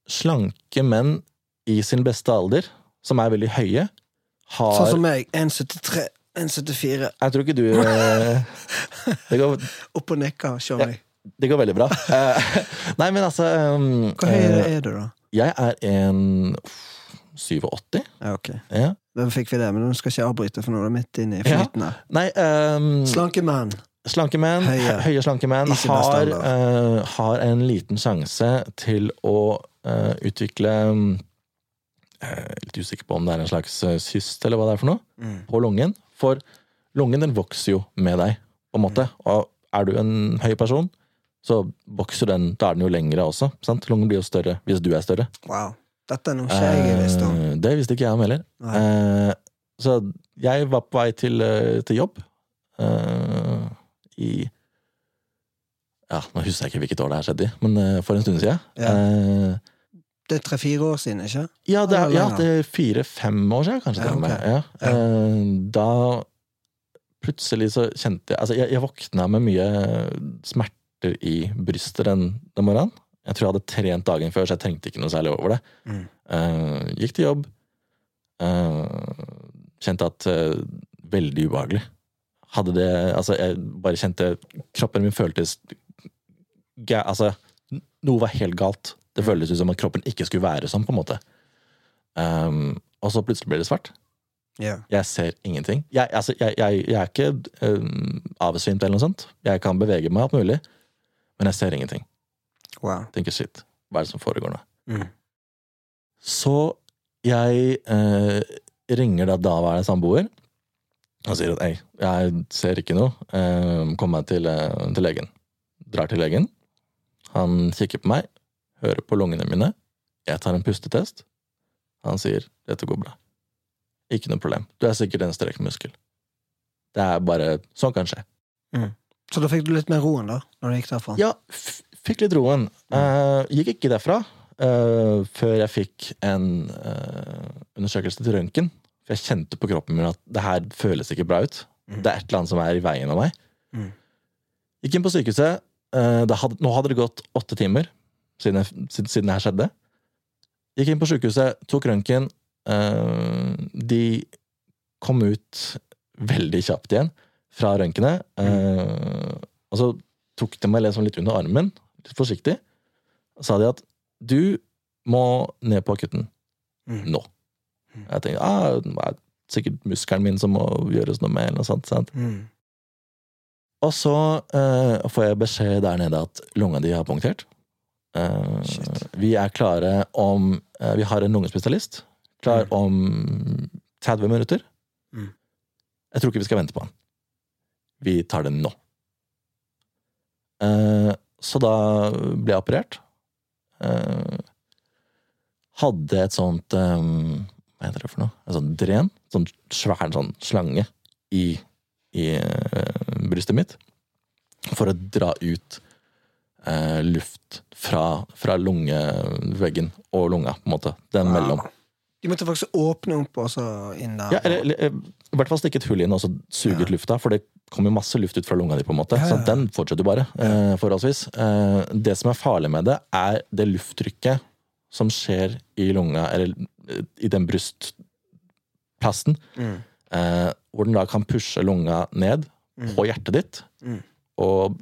Slanke menn i sin beste alder, som er veldig høye, har Sånn som meg. 1,73. 1,74. Jeg tror ikke du eh, det, går, Opp og nikker, skjønner Ja, det går veldig bra. Eh, Nei, men altså um, Hvor høy eh, er du, da? Jeg er en 87. Ja, ok. Ja. Da fikk vi det, men nå skal jeg ikke avbryte, for nå er det midt inne i flyten her. Nei, um, Slanke menn. Slanke menn, Høye. høye, slanke menn, har, eh, har en liten sjanse til å uh, utvikle er Litt usikker på om det er en slags syst, eller hva det er for noe, Mm. på lungen. For lungen den vokser jo med deg, på en måte. Mm. Og er du en høy person, så vokser den, da er den jo lengre også. Sant? Lungen blir jo større hvis du er større. Wow. Dette er noe ikke jeg visste om. Eh, det visste ikke jeg om heller. Eh, så jeg var på vei til, eh, til jobb eh, i Ja, nå husker jeg ikke hvilket år det her skjedde i, men eh, for en stund siden. Ja. Det er tre-fire år siden, ikke? ja, det er, ja, det er fire-fem år siden, kanskje. Ja, til og med. ok. Ja. Ja. Eh, da plutselig så kjente jeg Altså, jeg, jeg våkna med mye smerter i brystet den, den morgenen. Jeg tror jeg hadde trent dagen før, så jeg tenkte ikke noe særlig over det. Mm. Uh, gikk til jobb. Uh, kjente at uh, Veldig ubehagelig. Hadde det Altså, jeg bare kjente Kroppen min føltes Altså, noe var helt galt. Det føltes ut som at kroppen ikke skulle være sånn, på en måte. Um, og så plutselig ble det svart. Yeah. Jeg ser ingenting. Jeg, altså, jeg, jeg, jeg er ikke um, avsvimt eller noe sånt. Jeg kan bevege meg alt mulig, men jeg ser ingenting. Wow. Tenker shit, hva er det som foregår nå? Mm. Så jeg eh, ringer da daværende samboer og sier at ei, jeg ser ikke noe. Eh, kom meg til, eh, til legen. Drar til legen. Han kikker på meg, hører på lungene mine. Jeg tar en pustetest. Han sier dette går bra. Ikke noe problem. Du er sikkert en strekkmuskel. Det er bare Sånn kan skje. Så da fikk du litt mer roen, da? Når du gikk derfra? Ja, fikk litt roen. Uh, gikk ikke derfra uh, før jeg fikk en uh, undersøkelse til røntgen. For jeg kjente på kroppen min at det her føles ikke bra ut. Mm. Det er et eller annet som er i veien av meg. Mm. Gikk inn på sykehuset. eh, det hadde, nå hadde det gått åtte timer siden, jeg- siden, det her skjedde. Gikk inn på sykehuset, tok røntgen. eh, de kom ut veldig kjapt igjen fra røntgenet. Mm. og så tok de meg liksom litt under armen, litt forsiktig, og sa de at du må ned på akutten Mm. nå. Mm. Jeg tenkte ah, det er sikkert muskelen min som må gjøres noe med, eller noe sånt. Sant? Mm. Og så eh, får jeg beskjed der nede at lunga di har punktert. Vi er klare om eh, Vi har en lungespesialist klar Mm. om 30 minutter. Mm. Jeg tror ikke vi skal vente på han. Vi tar det nå. Eh, så da ble jeg operert. Eh, hadde et sånt eh, Hva heter det for noe? En sånn dren. Sånn svær sånn slange i, i brystet mitt. For å dra ut eh, luft fra, fra lungeveggen og lunga, på en måte. Den Wow. mellom. De måtte faktisk åpne opp og så inn der. Ja, eller, eller i hvert fall stikke et hull inn og så suge ut Ja. lufta, for det kommer masse luft ut fra lunga di, på en måte. Ja, ja, Så den fortsetter jo bare, eh, forholdsvis. Eh, det som er farlig med det, er det lufttrykket som skjer i lunga, eller eh, i den brystplassen, Mm. eh, hvor den da kan pushe lunga ned Mm. på hjertet ditt, Mm. og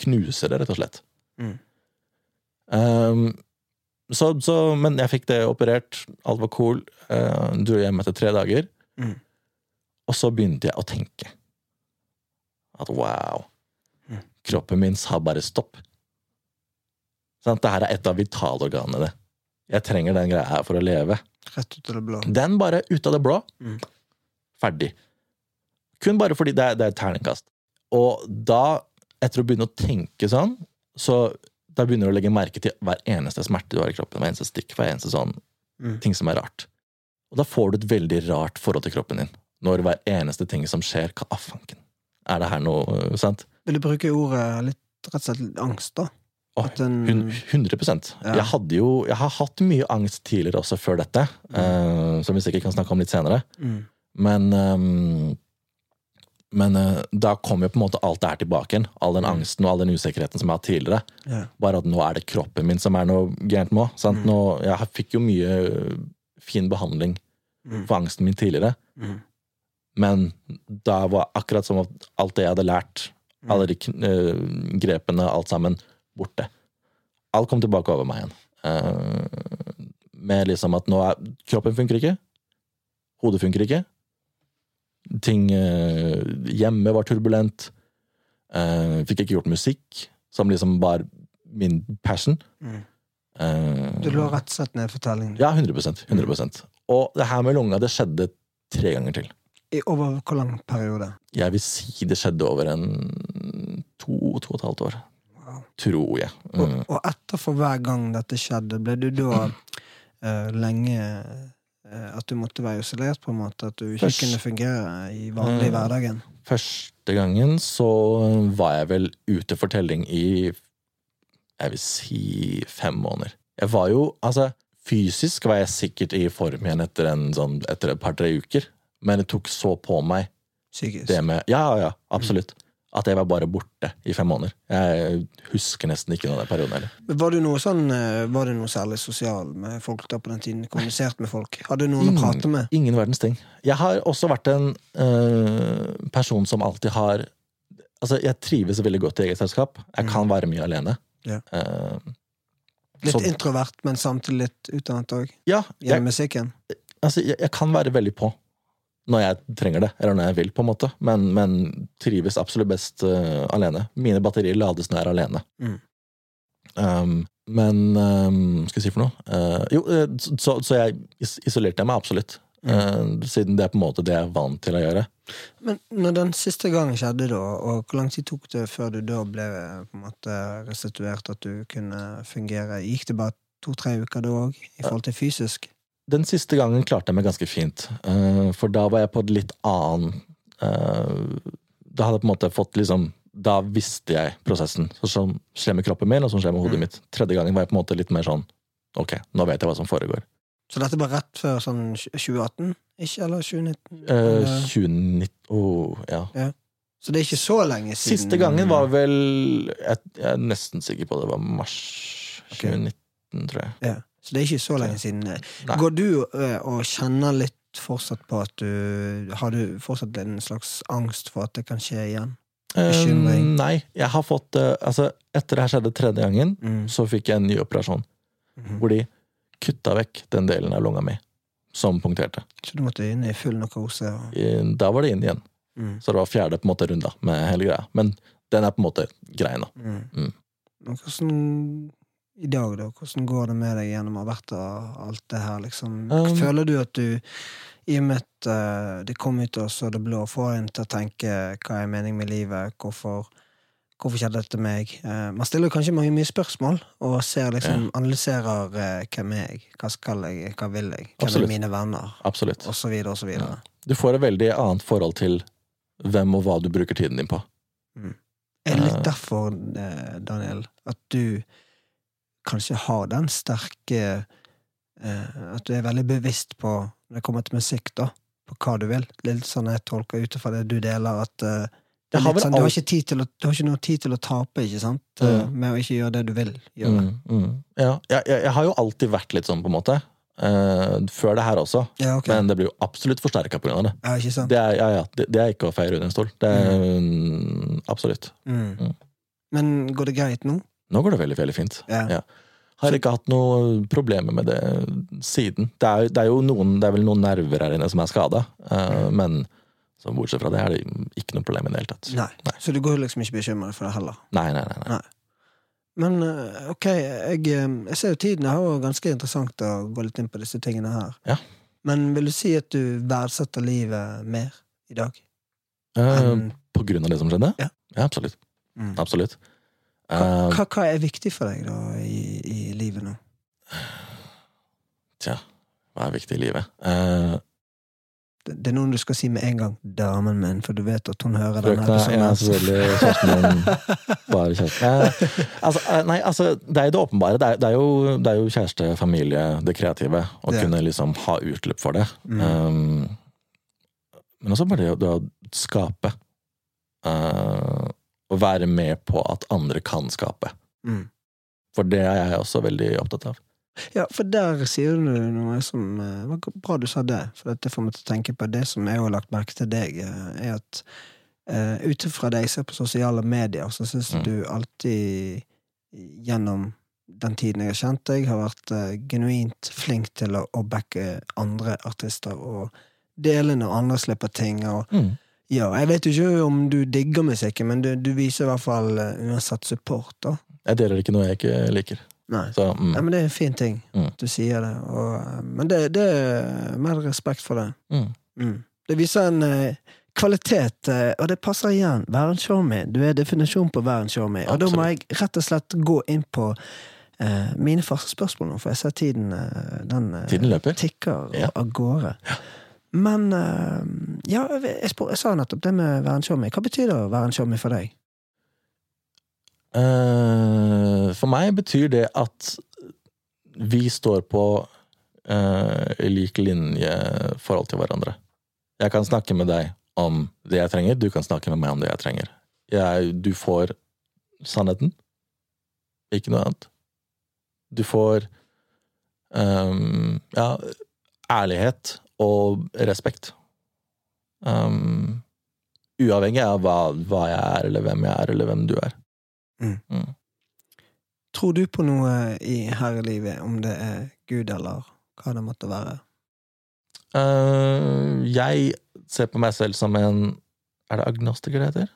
knuse det, rett og slett. Mm. Um, så, så, men jeg fikk det operert, alt var cool. Uh, dro hjem etter tre dager. Mm. Og så begynte jeg å tenke at wow, Mm. kroppen min sa bare stopp. Sånn, Det her er et av vitalorganene. Jeg trenger den greia her for å leve. Rett ut av det blå. Den bare ut av det blå. Mm. Ferdig. Kun bare fordi det er, det er et terningkast. Og da, etter å begynne å tenke sånn, Så da begynner du å legge merke til hver eneste smerte du har i kroppen. Hver eneste stikk, hver eneste sånn Mm. ting som er rart. Og da får du et veldig rart forhold til kroppen din. Når hver eneste ting som skjer, kan, ah, fanken. Er det her noe øh, sant? Vil du bruke ordet litt, rett og slett litt angst, da? Oh, den- 100 Ja. Jeg hadde jo Jeg har hatt mye angst tidligere også før dette, eh, som vi sikkert kan snakke om litt senere. Mm. Men ehm, Men uh, da kom jo på en måte alt det her tilbake igjen. All den Mm. angsten og all den usikkerheten som jeg har hatt tidligere. Yeah. Bare at nå er det kroppen min som er noe gærent med. òg. Mm. Jeg fikk jo mye fin behandling Mm. for angsten min tidligere. Mm. Men da var akkurat som at alt det jeg hadde lært, Mm. alle de eh, grepene, alt sammen, borte. Alt kom tilbake over meg igjen. Uh, med liksom at nå er Kroppen funker ikke. Hodet funker ikke. Ting eh, hjemme var turbulent. Eh, fikk ikke gjort musikk, som liksom var min passion. Mm. Eh, Du lå rett og slett ned fortellingen? Ja, 100% 100% Og det her med lunga, det skjedde tre ganger til. I over hvor lang periode? Jeg vil si det skjedde over en to, to og et halvt år. Wow. Tror jeg. Og, Mm. og etter for hver gang dette skjedde, ble du da uh, lenge At du måtte være isolert, på en måte? At du ikke Først- kunne fungere i vanlig Mm. hverdagen? Første gangen så var jeg vel ute for telling i jeg vil si fem måneder. Jeg var jo, altså Fysisk var jeg sikkert i form igjen etter, en sånn, etter et par-tre uker, men det tok så på meg Psykisk? det med Ja, ja, absolutt. At jeg var bare borte i fem måneder. Jeg husker nesten ikke noe av den perioden heller. Var du noe sånn eh, Var du noe særlig sosial med folk da på den tiden? Kommunisert med folk? Hadde du noen å prate med? Ingen verdens ting. Jeg har også vært en øh, person som alltid har Altså, jeg trives veldig godt i eget selskap. Jeg kan være mye alene. Mm. Ja. Uh, Litt så- introvert, men samtidig litt utdannet òg? ja, Gjennom musikken? altså, jeg, jeg kan være veldig på når jeg trenger det, eller når jeg vil, på en måte. Men, men trives absolutt best uh, alene. Mine batterier lades når jeg er alene. Mm. Um, men um, Skal jeg si for noe? Uh, jo, eh, så, så jeg isolerte meg absolutt. Mm. Uh, siden det er på en måte det jeg er vant til å gjøre. Men når den siste gangen skjedde, da, og hvor lang tid tok det før du da ble på en måte restituert, at du kunne fungere? Gikk det bare to-tre uker da òg, i forhold til fysisk? Den siste gangen klarte jeg meg ganske fint, eh, for da var jeg på et litt annen eh, Da hadde jeg på en måte fått liksom Da visste jeg prosessen. Så som skjer med kroppen min, og som skjer med hodet Mm. mitt. Tredje gangen var jeg på en måte litt mer sånn Ok, nå vet jeg hva som foregår. Så dette var rett før sånn 2018? Ikke, eller 2019? Eh, Eller- 2019 oh, ja. Så det er ikke så lenge siden? Siste gangen var vel Jeg, jeg er nesten sikker på det var mars okay. 2019, tror jeg. ja. Så det er ikke så lenge siden. Nei. Går du eh, og kjenner litt fortsatt på at du Har du fortsatt en slags angst for at det kan skje igjen? Bekymring? Um, nei, jeg har fått eh, Altså, etter det her skjedde tredje gangen, Mm. så fikk jeg en ny operasjon. Mm. Hvor de kutta vekk den delen av lunga mi som punkterte. Så du måtte inn i full narkose? Og... I- Da var det inn igjen. Mm. Så det var fjerde på en måte runda med hele greia. Men den er på en måte grei nå. Mm. Mm. Hvordan i dag, da? Hvordan går det med deg gjennom å ha vært og alt det her, liksom? Um, Føler du at du, i og med at eh, det kom ut også det blå, får en til å tenke hva er meningen med livet, hvorfor, hvorfor skjedde dette med meg? Eh, man stiller kanskje mange mye spørsmål, og ser liksom, analyserer eh, hvem er jeg, hva skal jeg, hva vil jeg, hvem Absolutt. er mine venner, Absolutt. og så videre, og så videre. Du får et veldig annet forhold til hvem og hva du bruker tiden din på. Er det litt derfor, Daniel, at du kanskje har den sterke eh, At du er veldig bevisst på, når det kommer til musikk, da, på hva du vil? Litt sånn jeg tolker ut ifra det du deler, at eh, det vel sånn, du, har ikke å, du har ikke noe tid til å tape, ikke sant? Eh, Mm. Med å ikke gjøre det du vil gjøre. Mm, mm. Ja, jeg, jeg, har jo alltid vært litt sånn, på en måte. Uh, før det her også. Ja, okay. Men det blir jo absolutt forsterka pga. det. ja, ikke sant? Det er, ja, ja, det, det er ikke å feire under en stol. Det er, mm, absolutt. Mm. Mm. Men går det greit nå? Nå går det veldig veldig fint. Ja. Ja. Har ikke hatt noe problemer med det siden. Det er, det er jo noen, det er vel noen nerver her inne som er skada, men så bortsett fra det er det ikke noe problem i det hele tatt. Nei. Nei. Så du går liksom ikke bekymret for det heller? Nei, nei, nei. nei. Men eh, ok, jeg, eh, jeg ser jo tiden er jo ganske interessant å gå litt inn på disse tingene her. Ja. Men vil du si at du verdsetter livet mer i dag? Eh, på grunn av det som skjedde? Ja. absolutt. Mm. Absolutt. Hva, Eh, hva, hva er viktig for deg da i, i livet nå? tja, hva er viktig i livet? Uh, Det, det er noen du skal si med en gang. 'Damen min', for du vet at hun hører den. Frøkna, ja, selvfølgelig. Kjæresten min. Bare kjæresten. Uh, altså, uh, nei, altså, det er jo det åpenbare. Det er, det er, jo, det er jo kjæreste, familie, det kreative. Å Ja. kunne liksom ha utløp for det. Mm. Um, men også bare det å skape. Uh, å være med på at andre kan skape. Mm. For det er jeg også veldig opptatt av. Ja, for der sier du noe som eh, var Bra du sa det, for det får meg til å tenke på det som jeg har lagt merke til deg, eh, er at uh, ut ifra det jeg ser på sosiale medier, så syns Mm. du alltid gjennom den tiden jeg har kjent deg, har vært uh, genuint flink til å, å backe andre artister og dele når andre slipper ting. Og, Mm. Ja, jeg vet jo ikke om du digger musikken, men du, du viser i hvert fall eh, uansett support, da. Jeg deler ikke noe jeg ikke liker. Nei. Så mm, Ja, men det er en fin ting. Mm. Du sier det. Og, eh, men det, det er mer respekt for det. mm. Mm. Det viser en eh, kvalitet, eh, og det passer igjen. Vær en showmy. Du er definisjonen på vær en showmy. Og da må jeg rett og slett gå inn på eh, mine første spørsmål nå, for jeg ser tiden den Tiden løper. tikker Ja. av gårde. Men eh, ja, jeg, spør, jeg sa nettopp det med være en showmy. Hva betyr det å være en showmy for deg? Uh, for meg betyr det at vi står på uh, lik linje forhold til hverandre. Jeg kan snakke med deg om det jeg trenger, du kan snakke med meg om det jeg trenger. Jeg, du får sannheten, ikke noe annet. Du får um, ja, ærlighet og respekt. Um, uavhengig av hva, hva jeg er, eller hvem jeg er, eller hvem du er. Mm. Mm. Tror du på noe i herre livet, om det er Gud eller hva det måtte være? Uh, jeg ser på meg selv som en Er det agnostiker det heter?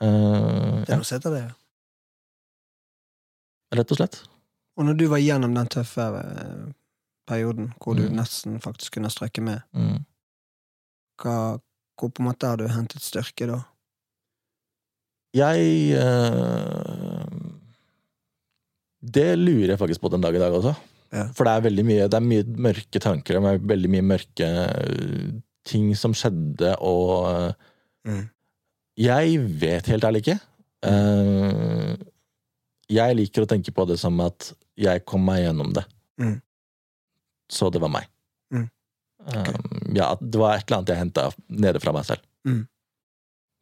Uh, Det er noe som heter det. ja. rett og slett. Og når du var gjennom den tøffe perioden hvor du Mm. nesten faktisk kunne strekke med, Mm. hva, hvor på en måte har du hentet styrke da? Jeg eh, Det lurer jeg faktisk på den dag i dag også. Ja. For det er veldig mye Det er mye mørke tanker, er veldig mye mørke eh, ting som skjedde, og eh, Mm. Jeg vet helt ærlig ikke. Eh, jeg liker å tenke på det som at jeg kom meg gjennom det. Mm. Så det var meg. Mm. Eh, ja, at det var et eller annet jeg henta nede fra meg selv. Mm.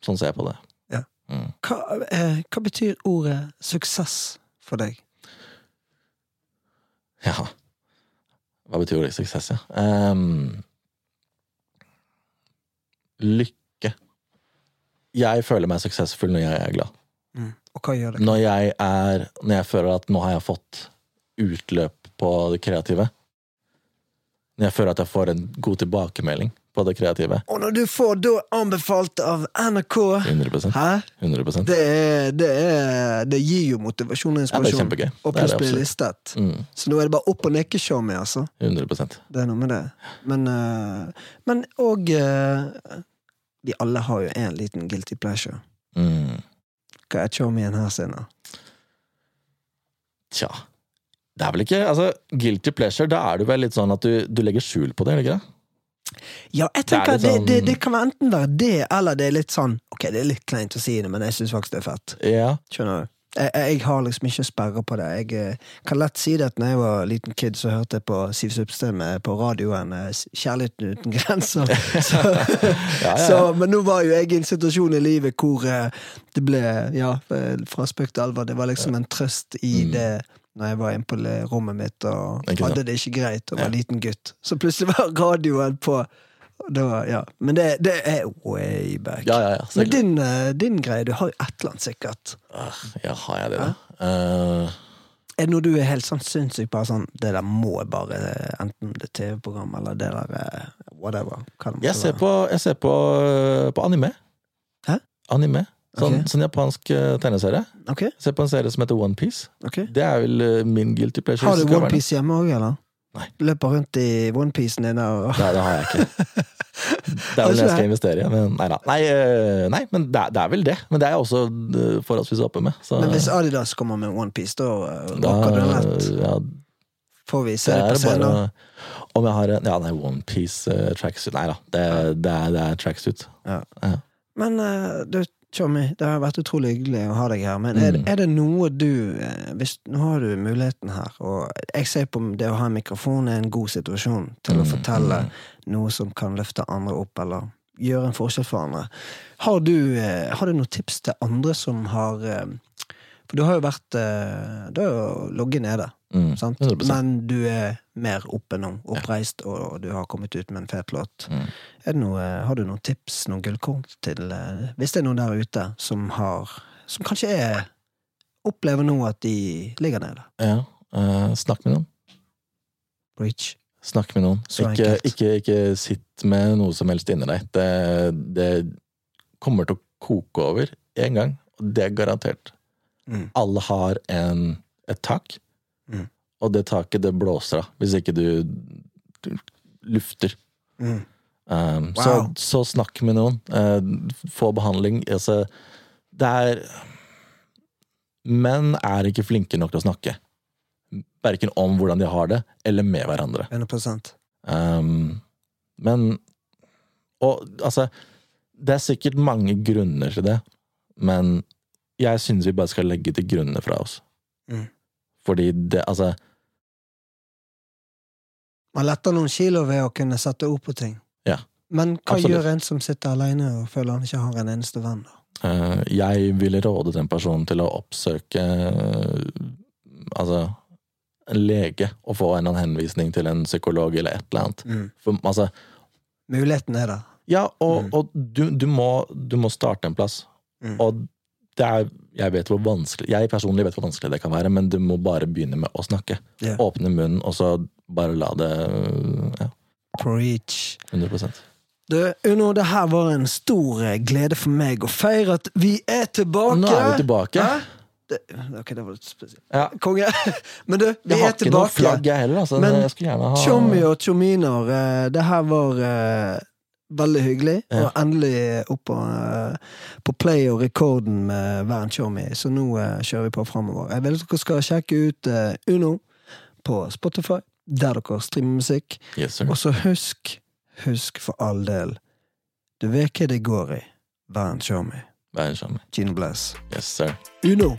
Sånn ser jeg på det. Ja. Mm. Hva, eh, hva betyr ordet suksess for deg? Ja. Hva betyr ordet suksess, ja? Um, lykke. Jeg føler meg suksessfull når jeg er glad. Mm. Og hva gjør det? Når jeg er Når jeg føler at nå har jeg fått utløp på det kreative. Når jeg føler at jeg får en god tilbakemelding på det kreative. Og når du får da anbefalt av NRK 100% Hæ? 100 Det, er, det, er, det gir jo motivasjon og inspirasjon. Ja, og pluss blir listet. Mm, Så nå er det bare opp og nikke-show med, altså. 100% Det er noe med det. Men, uh, men og uh, Vi alle har jo en liten guilty pleasure. mm. Hva er showmien her da? Tja. Det er vel ikke Altså, guilty pleasure, da er du vel litt sånn at du, du legger skjul på det, eller ikke det? Ja, jeg er tenker det, sånn- det, det kan enten være det, eller det er litt sånn Ok, det er litt kleint å si det, men jeg syns faktisk det er fett. Ja. Skjønner du? Jeg, jeg, har liksom ikke sperrer på det. Jeg eh, kan lett si det at når jeg var liten kid, så hørte jeg på Siv Substeen på radioen eh, 'Kjærligheten uten grenser'. Så, ja, ja. Så, men nå var jo jeg i en situasjon i livet hvor eh, det ble, ja, fra spøk til alvor, det var liksom en trøst i Mm. det når jeg var inne på rommet mitt og hadde det ikke greit og var Ja. liten gutt. Så plutselig var radioen på. Det var, ja. Men det, det er way back. Ja, ja. Men din, eh, din greie, du har jo et eller annet sikkert. Ah, Ja, har jeg det, da? Uh... Er det noe du er helt sånn sinnssykt bare sånn Det der må jeg bare eh, Enten det er TV-program eller det der whatever. Jeg ser på, jeg ser på, på anime. Hæ? Anime. Sånn, okay. sånn japansk eh, tegneserie. Okay. Se på en serie som heter Onepiece. Okay. Det er vel eh, min guilty pleasure. Har du. OnePiece hjemme òg, eller? Nei. Løper rundt i onepiecen din og Nei, det har jeg ikke. Det er vel det jeg skal investere i. Men nei. Nei, øh, nei men det er, det er vel det. Men det er jeg også forholdsvis oppe med. Så Men hvis Adidas kommer med onepiece, da eh, rocker du rett. ja, Får vi se det det på scenen? bare Om jeg har en Ja, nei, onepiece uh, tracksuit Nei da, det, det, er, det er tracksuit. Ja. Ja. Men uh, du, Tjommi, det har vært utrolig hyggelig å ha deg her. Men er, Mm. er det noe du eh, hvis, Nå har du muligheten her, og jeg ser på det å ha en mikrofon er en god situasjon til å Mm, fortelle mm. noe som kan løfte andre opp, eller gjøre en forskjell for andre. Har du, eh, har du noen tips til andre som har eh, For du har jo vært Du har jo ligget nede, Mm, sant? men du er mer oppe nå, oppreist, og du har kommet ut med en fet låt. Mm. Det noe, har du noen tips, noen gullkorn til eh, Hvis det er noen der ute som har Som kanskje er opplever nå at de ligger nede. Ja, øh, snakk med noen. Breach. Snakk med noen. Så Ikke, ikke, ikke sitt med noe som helst inni deg. Det, det kommer til å koke over en gang, og det er garantert. Mm. Alle har en, et tak, Mm. og det taket det blåser av hvis ikke du, du lufter. Mm. Um, Wow. så, så snakk med noen. Uh, få behandling. Altså, det er Menn er ikke flinke nok til å snakke. Verken om hvordan de har det, eller med hverandre. 100 Um, men Og altså Det er sikkert mange grunner til det, men jeg synes vi bare skal legge til grunnene fra oss. Mm. Fordi det Altså, Man letter noen kilo ved å kunne sette ord på ting. Ja. Men hva Absolutt. gjør en som sitter alene og føler han ikke har en eneste venn? da? uh, jeg ville råde den personen til å oppsøke Altså en lege og få en henvisning til en psykolog eller et eller annet. For, altså, Muligheten er der. Ja, og, Mm. og du, du, må, du må starte en plass. Mm. Og det er Jeg vet hvor vanskelig Jeg personlig vet hvor vanskelig det kan være, men du må bare begynne med å snakke. Yeah. Åpne munnen, og så bare la det Ja, Preach. 100 Du, Uno, det her var en stor eh, glede for meg å feire at vi er tilbake! Nå er vi tilbake. Hæ? Det, ok, det var litt spesielt. Ja. Konge. Men du, vi er tilbake. Jeg har ikke noe flagg, jeg heller. Altså. Men Tjommi og tjominer, eh, det her var eh, veldig hyggelig. Ja. Og endelig opp på, eh, på play og rekorden med Van Chomi. så nå uh, kjører vi på framover. Jeg vil at dere skal sjekke ut uh, Uno på Spotify, der dere streamer musikk. Yes. Og så husk, husk for all del, du vet hva det går i. Van Chomi. Gene Bless. Yes, sir. Uno!